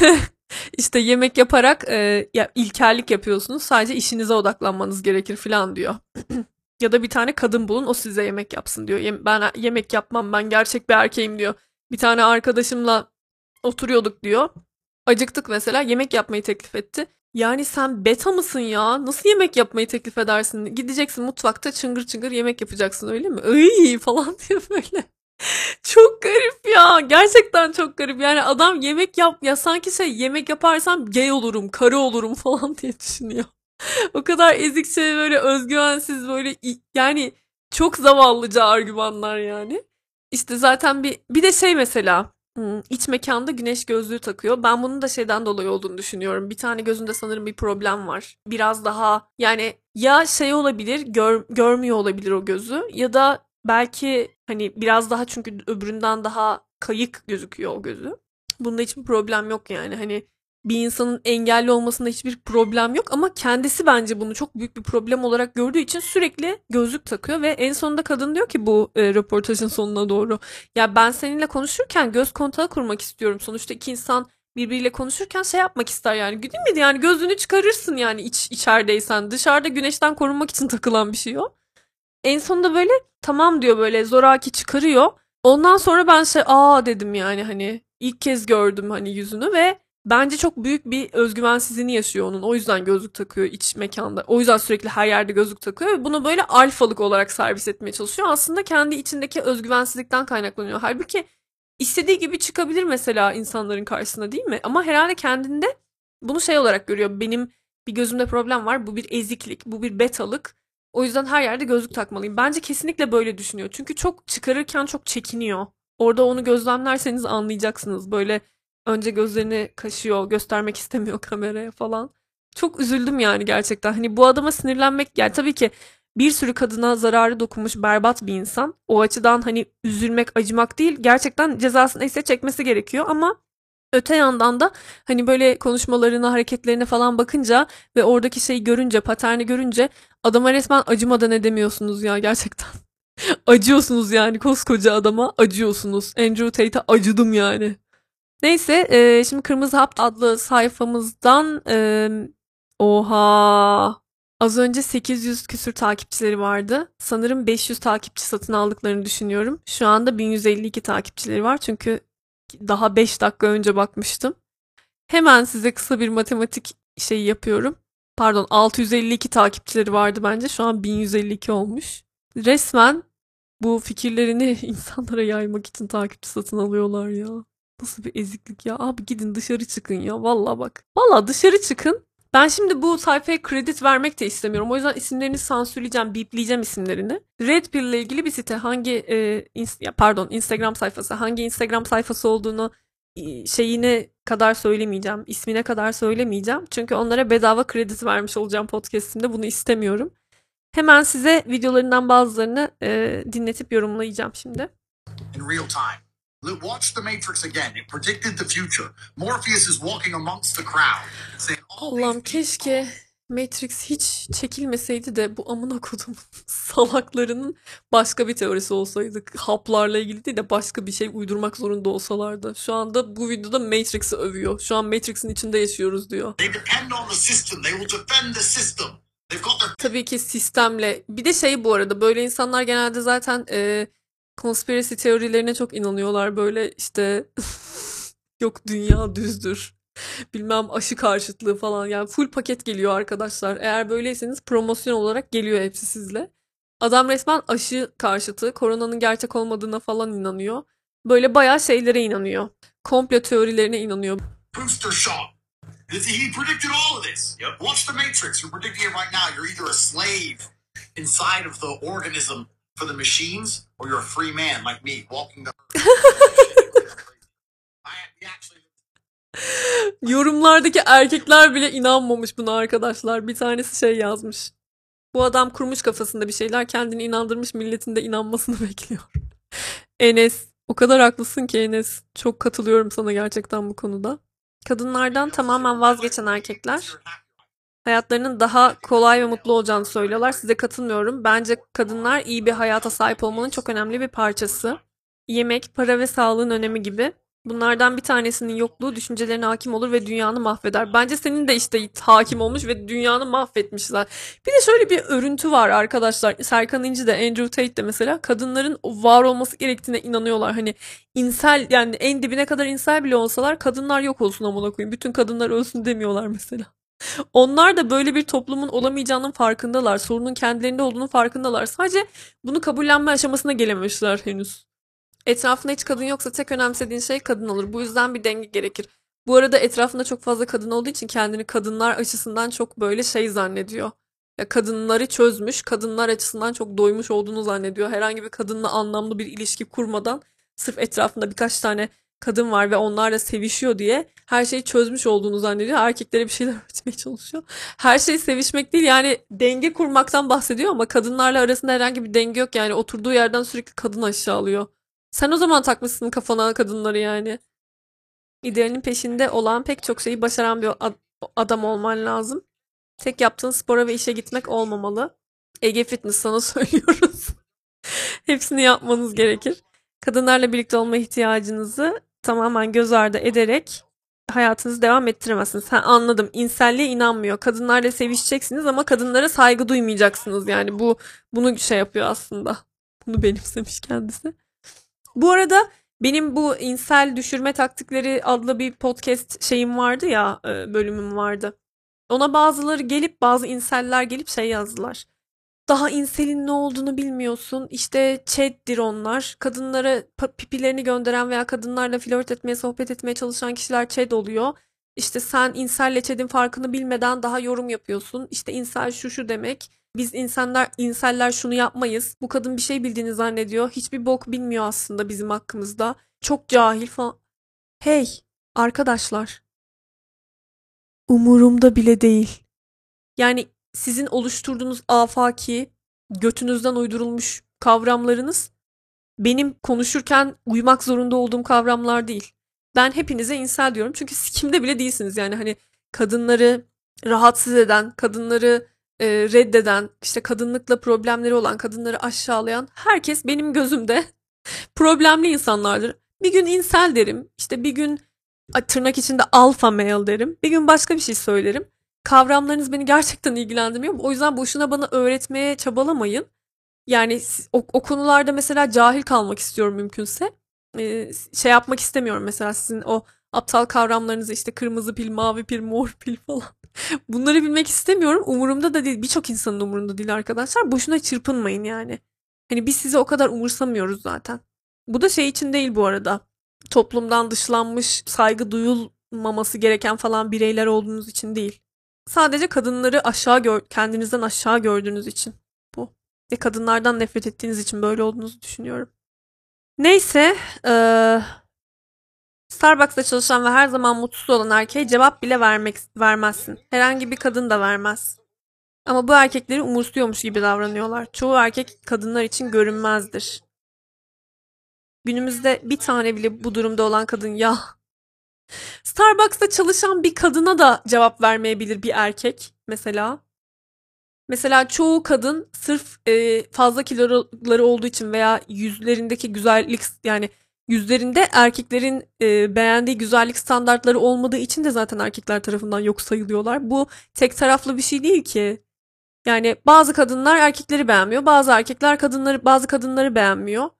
<laughs> İşte yemek yaparak e, ya ilkellik yapıyorsunuz. Sadece işinize odaklanmanız gerekir falan diyor. <clears throat> ya da bir tane kadın bulun o size yemek yapsın diyor. Ben yemek yapmam ben gerçek bir erkeğim diyor. Bir tane arkadaşımla oturuyorduk diyor Acıktık mesela yemek yapmayı teklif etti. Yani sen beta mısın ya? Nasıl yemek yapmayı teklif edersin? Gideceksin mutfakta çıngır çıngır yemek yapacaksın öyle mi? Iy <laughs> falan diye böyle. Çok garip ya. Gerçekten çok garip. Yani adam yemek yap ya sanki şey yemek yaparsam gay olurum, karı olurum <laughs> falan diye düşünüyor. o kadar ezikçe böyle özgüvensiz böyle yani çok zavallıca argümanlar yani. İşte zaten bir bir de şey mesela iç mekanda güneş gözlüğü takıyor. Ben bunun da şeyden dolayı olduğunu düşünüyorum. Bir tane gözünde sanırım bir problem var. Biraz daha yani ya şey olabilir, gör, görmüyor olabilir o gözü ya da belki hani biraz daha çünkü öbüründen daha kayık gözüküyor o gözü. Bunda hiçbir problem yok yani. Hani bir insanın engelli olmasında hiçbir problem yok ama kendisi bence bunu çok büyük bir problem olarak gördüğü için sürekli gözlük takıyor ve en sonunda kadın diyor ki bu e, röportajın sonuna doğru ya ben seninle konuşurken göz kontağı kurmak istiyorum. Sonuçta iki insan birbiriyle konuşurken şey yapmak ister yani. Değil mi? Yani gözünü çıkarırsın yani iç içerideysen. Dışarıda güneşten korunmak için takılan bir şey o. En sonunda böyle tamam diyor böyle zoraki çıkarıyor. Ondan sonra ben şey aa dedim yani hani ilk kez gördüm hani yüzünü ve bence çok büyük bir özgüvensizliğini yaşıyor onun. O yüzden gözlük takıyor iç mekanda. O yüzden sürekli her yerde gözlük takıyor ve bunu böyle alfalık olarak servis etmeye çalışıyor. Aslında kendi içindeki özgüvensizlikten kaynaklanıyor. Halbuki istediği gibi çıkabilir mesela insanların karşısına değil mi? Ama herhalde kendinde bunu şey olarak görüyor. Benim bir gözümde problem var. Bu bir eziklik, bu bir betalık. O yüzden her yerde gözlük takmalıyım. Bence kesinlikle böyle düşünüyor. Çünkü çok çıkarırken çok çekiniyor. Orada onu gözlemlerseniz anlayacaksınız. Böyle önce gözlerini kaşıyor, göstermek istemiyor <laughs> kameraya falan. Çok üzüldüm yani gerçekten. Hani bu adama sinirlenmek yani tabii ki bir sürü kadına zararı dokunmuş berbat bir insan. O açıdan hani üzülmek, acımak değil. Gerçekten cezasını ise çekmesi gerekiyor ama Öte yandan da hani böyle konuşmalarına, hareketlerine falan bakınca ve oradaki şeyi görünce, paterni görünce adama resmen acımadan edemiyorsunuz ya gerçekten. <laughs> Acıyorsunuz yani koskoca adama acıyorsunuz. Andrew Tate'e acıdım yani. Neyse e, şimdi Kırmızı Hap adlı sayfamızdan e, oha az önce 800 küsür takipçileri vardı. Sanırım 500 takipçi satın aldıklarını düşünüyorum. Şu anda 1152 takipçileri var çünkü daha 5 dakika önce bakmıştım. Hemen size kısa bir matematik şeyi yapıyorum. Pardon 652 takipçileri vardı bence. Şu an 1152 olmuş. Resmen bu fikirlerini <laughs> insanlara yaymak için takipçi satın alıyorlar ya. Nasıl bir eziklik ya. Abi gidin dışarı çıkın ya. Valla bak. Valla dışarı çıkın. Ben şimdi bu sayfaya kredi vermek de istemiyorum. O yüzden isimlerini sansürleyeceğim, bipleyeceğim isimlerini. Red Pill ile ilgili bir site hangi e, ins ya pardon Instagram sayfası, hangi Instagram sayfası olduğunu e, şeyine kadar söylemeyeceğim, ismine kadar söylemeyeceğim. Çünkü onlara bedava kredi vermiş olacağım podcast'imde. Bunu istemiyorum. Hemen size videolarından bazılarını e, dinletip yorumlayacağım şimdi. In real time. Watch the Matrix again. It predicted the future. Morpheus is walking amongst the crowd. Allah'ım keşke Matrix hiç çekilmeseydi de bu amına kodum <laughs> salaklarının başka bir teorisi olsaydı. Haplarla ilgili değil de başka bir şey uydurmak zorunda olsalardı. Şu anda bu videoda Matrix'i övüyor. Şu an Matrix'in içinde yaşıyoruz diyor. Tabii ki sistemle. Bir de şey bu arada böyle insanlar genelde zaten e, Conspiracy teorilerine çok inanıyorlar böyle işte <laughs> yok dünya düzdür. Bilmem aşı karşıtlığı falan yani full paket geliyor arkadaşlar. Eğer böyleyseniz promosyon olarak geliyor hepsi sizle. Adam resmen aşı karşıtı, koronanın gerçek olmadığına falan inanıyor. Böyle bayağı şeylere inanıyor. Komplo teorilerine inanıyor. Booster shot. He predicted all of this. Yep. Watch the Matrix. You're predicting it right now. You're either a slave inside of the organism for the machines, or you're a free man like me walking the <laughs> Yorumlardaki erkekler bile inanmamış buna arkadaşlar. Bir tanesi şey yazmış. Bu adam kurmuş kafasında bir şeyler kendini inandırmış milletin de inanmasını <laughs> bekliyor. Enes o kadar haklısın ki Enes. Çok katılıyorum sana gerçekten bu konuda. Kadınlardan tamamen vazgeçen erkekler hayatlarının daha kolay ve mutlu olacağını söylüyorlar. Size katılmıyorum. Bence kadınlar iyi bir hayata sahip olmanın çok önemli bir parçası. Yemek, para ve sağlığın önemi gibi. Bunlardan bir tanesinin yokluğu düşüncelerine hakim olur ve dünyanı mahveder. Bence senin de işte hakim olmuş ve dünyanı mahvetmişler. Bir de şöyle bir örüntü var arkadaşlar. Serkan İnci de Andrew Tate de mesela kadınların var olması gerektiğine inanıyorlar. Hani insel yani en dibine kadar insel bile olsalar kadınlar yok olsun amına koyayım. Bütün kadınlar ölsün demiyorlar mesela. Onlar da böyle bir toplumun olamayacağının farkındalar. Sorunun kendilerinde olduğunu farkındalar. Sadece bunu kabullenme aşamasına gelememişler henüz. Etrafında hiç kadın yoksa tek önemsediğin şey kadın olur. Bu yüzden bir denge gerekir. Bu arada etrafında çok fazla kadın olduğu için kendini kadınlar açısından çok böyle şey zannediyor. Ya kadınları çözmüş, kadınlar açısından çok doymuş olduğunu zannediyor. Herhangi bir kadınla anlamlı bir ilişki kurmadan sırf etrafında birkaç tane kadın var ve onlarla sevişiyor diye her şeyi çözmüş olduğunu zannediyor. Erkeklere bir şeyler <laughs> öğretmeye çalışıyor. Her şey sevişmek değil yani denge kurmaktan bahsediyor ama kadınlarla arasında herhangi bir denge yok. Yani oturduğu yerden sürekli kadın aşağılıyor. Sen o zaman takmışsın kafana kadınları yani. İdealinin peşinde olan pek çok şeyi başaran bir adam olman lazım. Tek yaptığın spora ve işe gitmek olmamalı. Ege Fitness sana <laughs> söylüyoruz. Hepsini yapmanız gerekir. Kadınlarla birlikte olma ihtiyacınızı tamamen göz ardı ederek hayatınızı devam ettiremezsiniz. Ha, anladım. İnselliğe inanmıyor. Kadınlarla sevişeceksiniz ama kadınlara saygı duymayacaksınız. Yani bu bunu şey yapıyor aslında. Bunu benimsemiş kendisi. Bu arada benim bu insel düşürme taktikleri adlı bir podcast şeyim vardı ya e, bölümüm vardı. Ona bazıları gelip bazı inseller gelip şey yazdılar. Daha inselin ne olduğunu bilmiyorsun. İşte chat'tir onlar. Kadınlara pipilerini gönderen veya kadınlarla flört etmeye, sohbet etmeye çalışan kişiler chat oluyor. İşte sen inselle chat'in farkını bilmeden daha yorum yapıyorsun. İşte insel şu şu demek. Biz insanlar, inseller şunu yapmayız. Bu kadın bir şey bildiğini zannediyor. Hiçbir bok bilmiyor aslında bizim hakkımızda. Çok cahil falan. Hey arkadaşlar. Umurumda bile değil. Yani sizin oluşturduğunuz afaki, götünüzden uydurulmuş kavramlarınız benim konuşurken uymak zorunda olduğum kavramlar değil. Ben hepinize insel diyorum çünkü kimde bile değilsiniz yani hani kadınları rahatsız eden, kadınları e, reddeden, işte kadınlıkla problemleri olan, kadınları aşağılayan herkes benim gözümde <laughs> problemli insanlardır. Bir gün insel derim, işte bir gün tırnak içinde alfa male derim, bir gün başka bir şey söylerim. Kavramlarınız beni gerçekten ilgilendirmiyor. O yüzden boşuna bana öğretmeye çabalamayın. Yani o, o konularda mesela cahil kalmak istiyorum mümkünse. Ee, şey yapmak istemiyorum mesela sizin o aptal kavramlarınızı işte kırmızı pil, mavi pil, mor pil falan. <laughs> Bunları bilmek istemiyorum. Umurumda da değil. Birçok insanın umurunda değil arkadaşlar. Boşuna çırpınmayın yani. Hani biz sizi o kadar umursamıyoruz zaten. Bu da şey için değil bu arada. Toplumdan dışlanmış, saygı duyulmaması gereken falan bireyler olduğunuz için değil. Sadece kadınları aşağı gör, kendinizden aşağı gördüğünüz için bu. Ve kadınlardan nefret ettiğiniz için böyle olduğunuzu düşünüyorum. Neyse, ee, Starbucks'ta çalışan ve her zaman mutsuz olan erkeğe cevap bile vermek vermezsin. Herhangi bir kadın da vermez. Ama bu erkekleri umursuyormuş gibi davranıyorlar. Çoğu erkek kadınlar için görünmezdir. Günümüzde bir tane bile bu durumda olan kadın ya Starbucks'ta çalışan bir kadına da cevap vermeyebilir bir erkek mesela. Mesela çoğu kadın sırf e, fazla kiloları olduğu için veya yüzlerindeki güzellik yani yüzlerinde erkeklerin e, beğendiği güzellik standartları olmadığı için de zaten erkekler tarafından yok sayılıyorlar. Bu tek taraflı bir şey değil ki. Yani bazı kadınlar erkekleri beğenmiyor, bazı erkekler kadınları bazı kadınları beğenmiyor.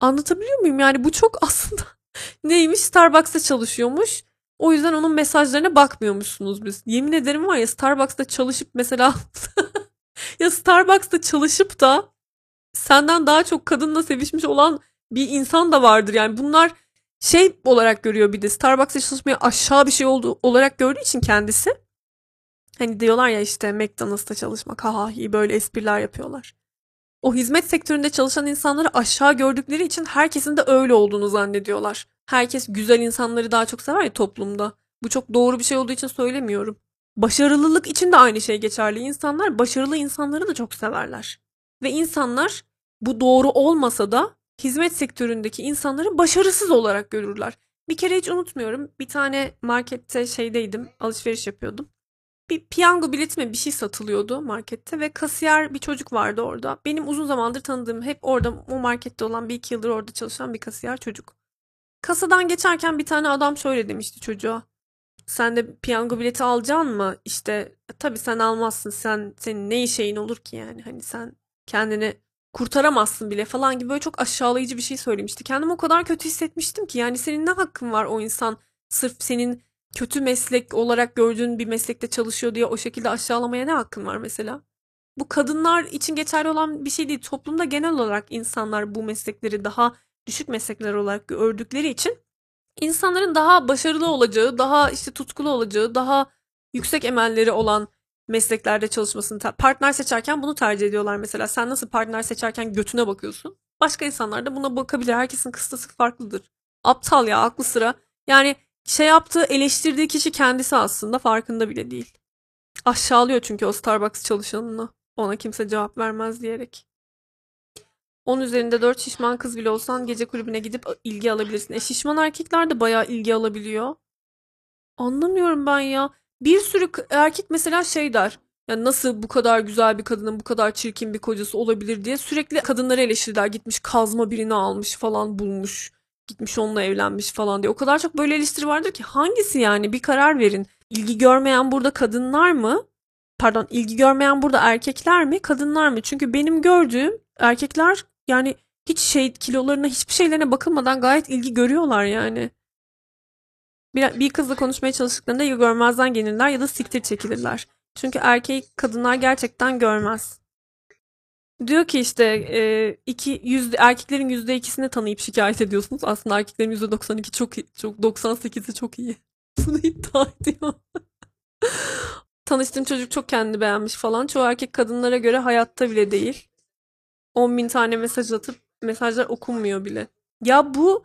Anlatabiliyor muyum? Yani bu çok <laughs> aslında neymiş? Starbucks'ta çalışıyormuş. O yüzden onun mesajlarına bakmıyormuşsunuz biz. Yemin ederim var ya Starbucks'ta çalışıp mesela <laughs> ya Starbucks'ta çalışıp da senden daha çok kadınla sevişmiş olan bir insan da vardır. Yani bunlar şey olarak görüyor bir de Starbucks'ta çalışmayı aşağı bir şey oldu olarak gördüğü için kendisi. Hani diyorlar ya işte McDonald's'ta çalışmak ha ha böyle espriler yapıyorlar. O hizmet sektöründe çalışan insanları aşağı gördükleri için herkesin de öyle olduğunu zannediyorlar. Herkes güzel insanları daha çok sever ya toplumda. Bu çok doğru bir şey olduğu için söylemiyorum. Başarılılık için de aynı şey geçerli. İnsanlar başarılı insanları da çok severler. Ve insanlar bu doğru olmasa da hizmet sektöründeki insanları başarısız olarak görürler. Bir kere hiç unutmuyorum. Bir tane markette şeydeydim, alışveriş yapıyordum. Bir piyango bileti mi bir şey satılıyordu markette ve kasiyer bir çocuk vardı orada. Benim uzun zamandır tanıdığım hep orada o markette olan bir iki yıldır orada çalışan bir kasiyer çocuk. Kasadan geçerken bir tane adam şöyle demişti çocuğa. Sen de piyango bileti alacaksın mı? İşte tabii sen almazsın. Sen senin ne şeyin olur ki yani? Hani sen kendini kurtaramazsın bile falan gibi böyle çok aşağılayıcı bir şey söylemişti. Kendimi o kadar kötü hissetmiştim ki yani senin ne hakkın var o insan sırf senin kötü meslek olarak gördüğün bir meslekte çalışıyor diye o şekilde aşağılamaya ne hakkın var mesela? Bu kadınlar için geçerli olan bir şey değil. Toplumda genel olarak insanlar bu meslekleri daha düşük meslekler olarak gördükleri için insanların daha başarılı olacağı, daha işte tutkulu olacağı, daha yüksek emelleri olan mesleklerde çalışmasını partner seçerken bunu tercih ediyorlar mesela. Sen nasıl partner seçerken götüne bakıyorsun? Başka insanlar da buna bakabilir. Herkesin kıstası farklıdır. Aptal ya aklı sıra. Yani şey yaptığı eleştirdiği kişi kendisi aslında farkında bile değil. Aşağılıyor çünkü o Starbucks çalışanını. Ona kimse cevap vermez diyerek. 10 üzerinde 4 şişman kız bile olsan gece kulübüne gidip ilgi alabilirsin. E şişman erkekler de bayağı ilgi alabiliyor. Anlamıyorum ben ya. Bir sürü erkek mesela şey der. Ya nasıl bu kadar güzel bir kadının bu kadar çirkin bir kocası olabilir diye sürekli kadınları eleştirirler. Gitmiş kazma birini almış falan bulmuş. Gitmiş onunla evlenmiş falan diye. O kadar çok böyle eleştiri vardır ki hangisi yani bir karar verin. İlgi görmeyen burada kadınlar mı? Pardon ilgi görmeyen burada erkekler mi kadınlar mı? Çünkü benim gördüğüm erkekler yani hiç şey kilolarına hiçbir şeylerine bakılmadan gayet ilgi görüyorlar yani. Bir, bir kızla konuşmaya çalıştıklarında ya görmezden gelirler ya da siktir çekilirler. Çünkü erkek kadınlar gerçekten görmez. Diyor ki işte e, iki, yüzde, erkeklerin yüzde ikisini tanıyıp şikayet ediyorsunuz. Aslında erkeklerin yüzde 92 çok iyi, çok 98'i çok iyi. <laughs> Bunu iddia ediyor. <laughs> Tanıştığım çocuk çok kendini beğenmiş falan. Çoğu erkek kadınlara göre hayatta bile değil. 10 bin tane mesaj atıp mesajlar okunmuyor bile. Ya bu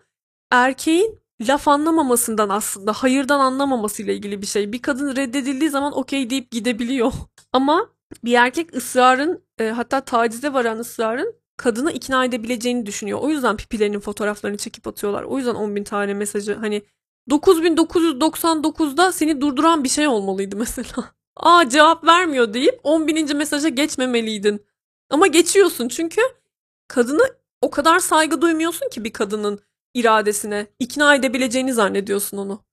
erkeğin laf anlamamasından aslında hayırdan anlamamasıyla ilgili bir şey. Bir kadın reddedildiği zaman okey deyip gidebiliyor. <laughs> Ama bir erkek ısrarın e, hatta tacize varan ısrarın kadını ikna edebileceğini düşünüyor. O yüzden pipilerinin fotoğraflarını çekip atıyorlar. O yüzden 10 bin tane mesajı hani 9999'da seni durduran bir şey olmalıydı mesela. <laughs> Aa cevap vermiyor deyip 10 bininci mesaja geçmemeliydin. Ama geçiyorsun çünkü kadını o kadar saygı duymuyorsun ki bir kadının iradesine. ikna edebileceğini zannediyorsun onu.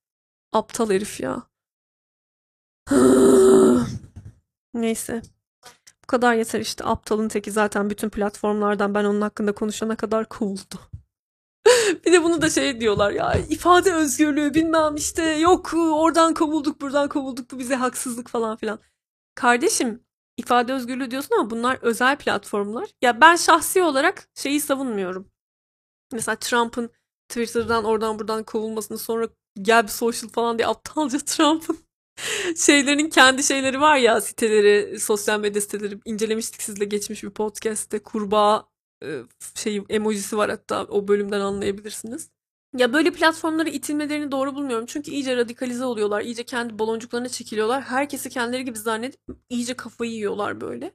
Aptal herif ya. <sighs> Neyse. Kadar yeter işte. Aptalın teki zaten bütün platformlardan ben onun hakkında konuşana kadar kovuldu. <laughs> bir de bunu da şey diyorlar ya ifade özgürlüğü bilmem işte yok oradan kovulduk buradan kovulduk bu bize haksızlık falan filan. Kardeşim ifade özgürlüğü diyorsun ama bunlar özel platformlar. Ya ben şahsi olarak şeyi savunmuyorum. Mesela Trump'ın Twitter'dan oradan buradan kovulmasını sonra gel bir social falan diye aptalca <laughs> Trump'ın şeylerin kendi şeyleri var ya siteleri, sosyal medya siteleri incelemiştik sizle geçmiş bir podcast'te kurbağa e, şey emojisi var hatta o bölümden anlayabilirsiniz. Ya böyle platformları itilmelerini doğru bulmuyorum. Çünkü iyice radikalize oluyorlar. iyice kendi baloncuklarına çekiliyorlar. Herkesi kendileri gibi zannedip iyice kafayı yiyorlar böyle.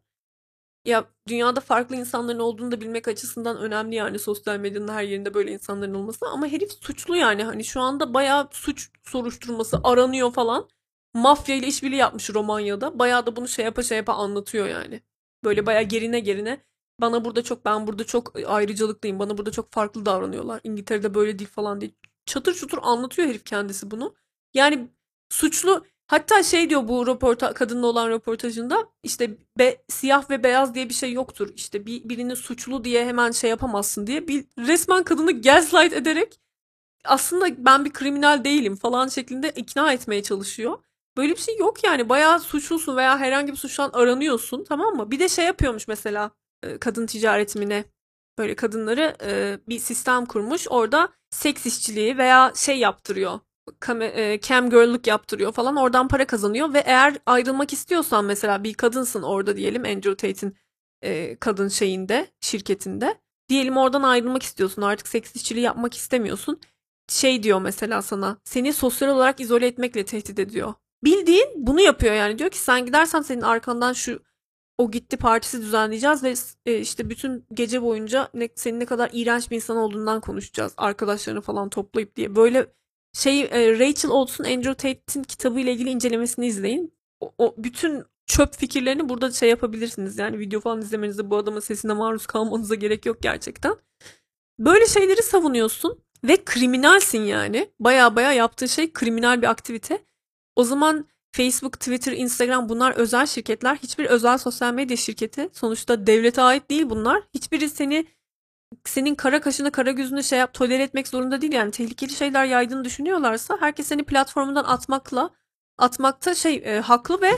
Ya dünyada farklı insanların olduğunu da bilmek açısından önemli yani sosyal medyanın her yerinde böyle insanların olması. Ama herif suçlu yani hani şu anda bayağı suç soruşturması aranıyor falan. Mafya ile işbirliği yapmış Romanya'da. Bayağı da bunu şey yapa şey yapa anlatıyor yani. Böyle bayağı gerine gerine. Bana burada çok ben burada çok ayrıcalıklıyım. Bana burada çok farklı davranıyorlar. İngiltere'de böyle değil falan diye. Çatır çutur anlatıyor herif kendisi bunu. Yani suçlu Hatta şey diyor bu röporta kadınla olan röportajında işte be, siyah ve beyaz diye bir şey yoktur. İşte bir, birini suçlu diye hemen şey yapamazsın diye bir resmen kadını gaslight ederek aslında ben bir kriminal değilim falan şeklinde ikna etmeye çalışıyor. Böyle bir şey yok yani. Bayağı suçlusun veya herhangi bir suçtan aranıyorsun tamam mı? Bir de şey yapıyormuş mesela kadın ticaretimine böyle kadınları bir sistem kurmuş. Orada seks işçiliği veya şey yaptırıyor e, cam girl'lık yaptırıyor falan oradan para kazanıyor ve eğer ayrılmak istiyorsan mesela bir kadınsın orada diyelim Andrew Tate'in e, kadın şeyinde şirketinde diyelim oradan ayrılmak istiyorsun artık seks işçiliği yapmak istemiyorsun şey diyor mesela sana seni sosyal olarak izole etmekle tehdit ediyor bildiğin bunu yapıyor yani diyor ki sen gidersen senin arkandan şu o gitti partisi düzenleyeceğiz ve e, işte bütün gece boyunca ne, senin ne kadar iğrenç bir insan olduğundan konuşacağız arkadaşlarını falan toplayıp diye böyle şey e, Rachel Olds'un Andrew Tate'in kitabı ile ilgili incelemesini izleyin. O, o bütün çöp fikirlerini burada şey yapabilirsiniz. Yani video falan izlemenizde bu adamın sesine maruz kalmanıza gerek yok gerçekten. Böyle şeyleri savunuyorsun ve kriminalsin yani. Baya baya yaptığı şey kriminal bir aktivite. O zaman Facebook, Twitter, Instagram bunlar özel şirketler. Hiçbir özel sosyal medya şirketi sonuçta devlete ait değil bunlar. Hiçbiri seni senin kara kaşını kara gözünü şey yap tolere etmek zorunda değil yani tehlikeli şeyler yaydığını düşünüyorlarsa herkes seni platformundan atmakla atmakta şey e, haklı ve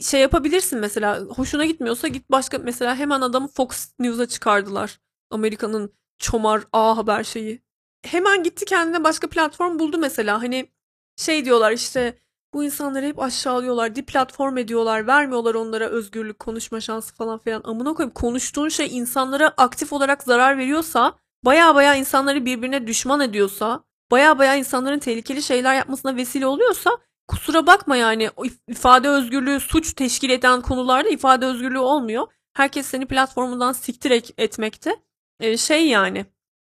şey yapabilirsin mesela hoşuna gitmiyorsa git başka mesela hemen adamı Fox News'a çıkardılar. Amerika'nın çomar A haber şeyi. Hemen gitti kendine başka platform buldu mesela. Hani şey diyorlar işte bu insanları hep aşağılıyorlar, deplatform ediyorlar, vermiyorlar onlara özgürlük, konuşma şansı falan filan. Amına koyayım konuştuğun şey insanlara aktif olarak zarar veriyorsa, baya baya insanları birbirine düşman ediyorsa, baya baya insanların tehlikeli şeyler yapmasına vesile oluyorsa kusura bakma yani ifade özgürlüğü suç teşkil eden konularda ifade özgürlüğü olmuyor. Herkes seni platformundan siktir etmekte. Ee, şey yani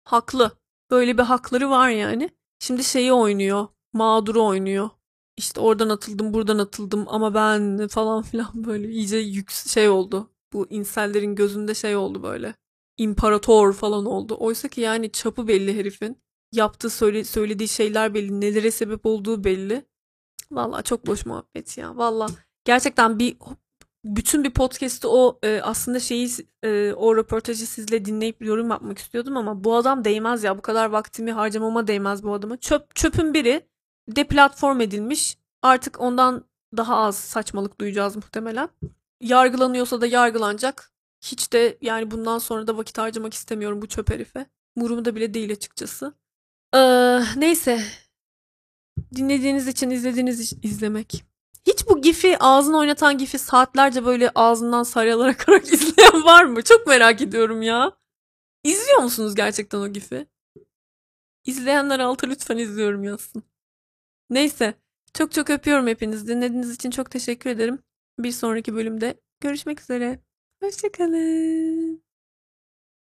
haklı. Böyle bir hakları var yani. Şimdi şeyi oynuyor. Mağduru oynuyor. İşte oradan atıldım, buradan atıldım ama ben <laughs> falan filan böyle iyice yük şey oldu. Bu insellerin gözünde şey oldu böyle. İmparator falan oldu. Oysa ki yani çapı belli herifin. Yaptığı söyle, söylediği şeyler belli. Nelere sebep olduğu belli. Valla çok boş muhabbet ya. Valla gerçekten bir bütün bir podcast'ı o e, aslında şeyi e, o röportajı sizle dinleyip yorum yapmak istiyordum ama bu adam değmez ya. Bu kadar vaktimi harcamama değmez bu adama. Çöp çöpün biri deplatform edilmiş. Artık ondan daha az saçmalık duyacağız muhtemelen. Yargılanıyorsa da yargılanacak. Hiç de yani bundan sonra da vakit harcamak istemiyorum bu çöp herife. Umurumda bile değil açıkçası. Ee, neyse. Dinlediğiniz için, izlediğiniz için izlemek. Hiç bu gifi, ağzını oynatan gifi saatlerce böyle ağzından sarıyalar akarak <laughs> izleyen var mı? Çok merak ediyorum ya. İzliyor musunuz gerçekten o gifi? İzleyenler altı lütfen izliyorum yazsın. Neyse. Çok çok öpüyorum hepinizi. Dinlediğiniz için çok teşekkür ederim. Bir sonraki bölümde görüşmek üzere. Hoşçakalın.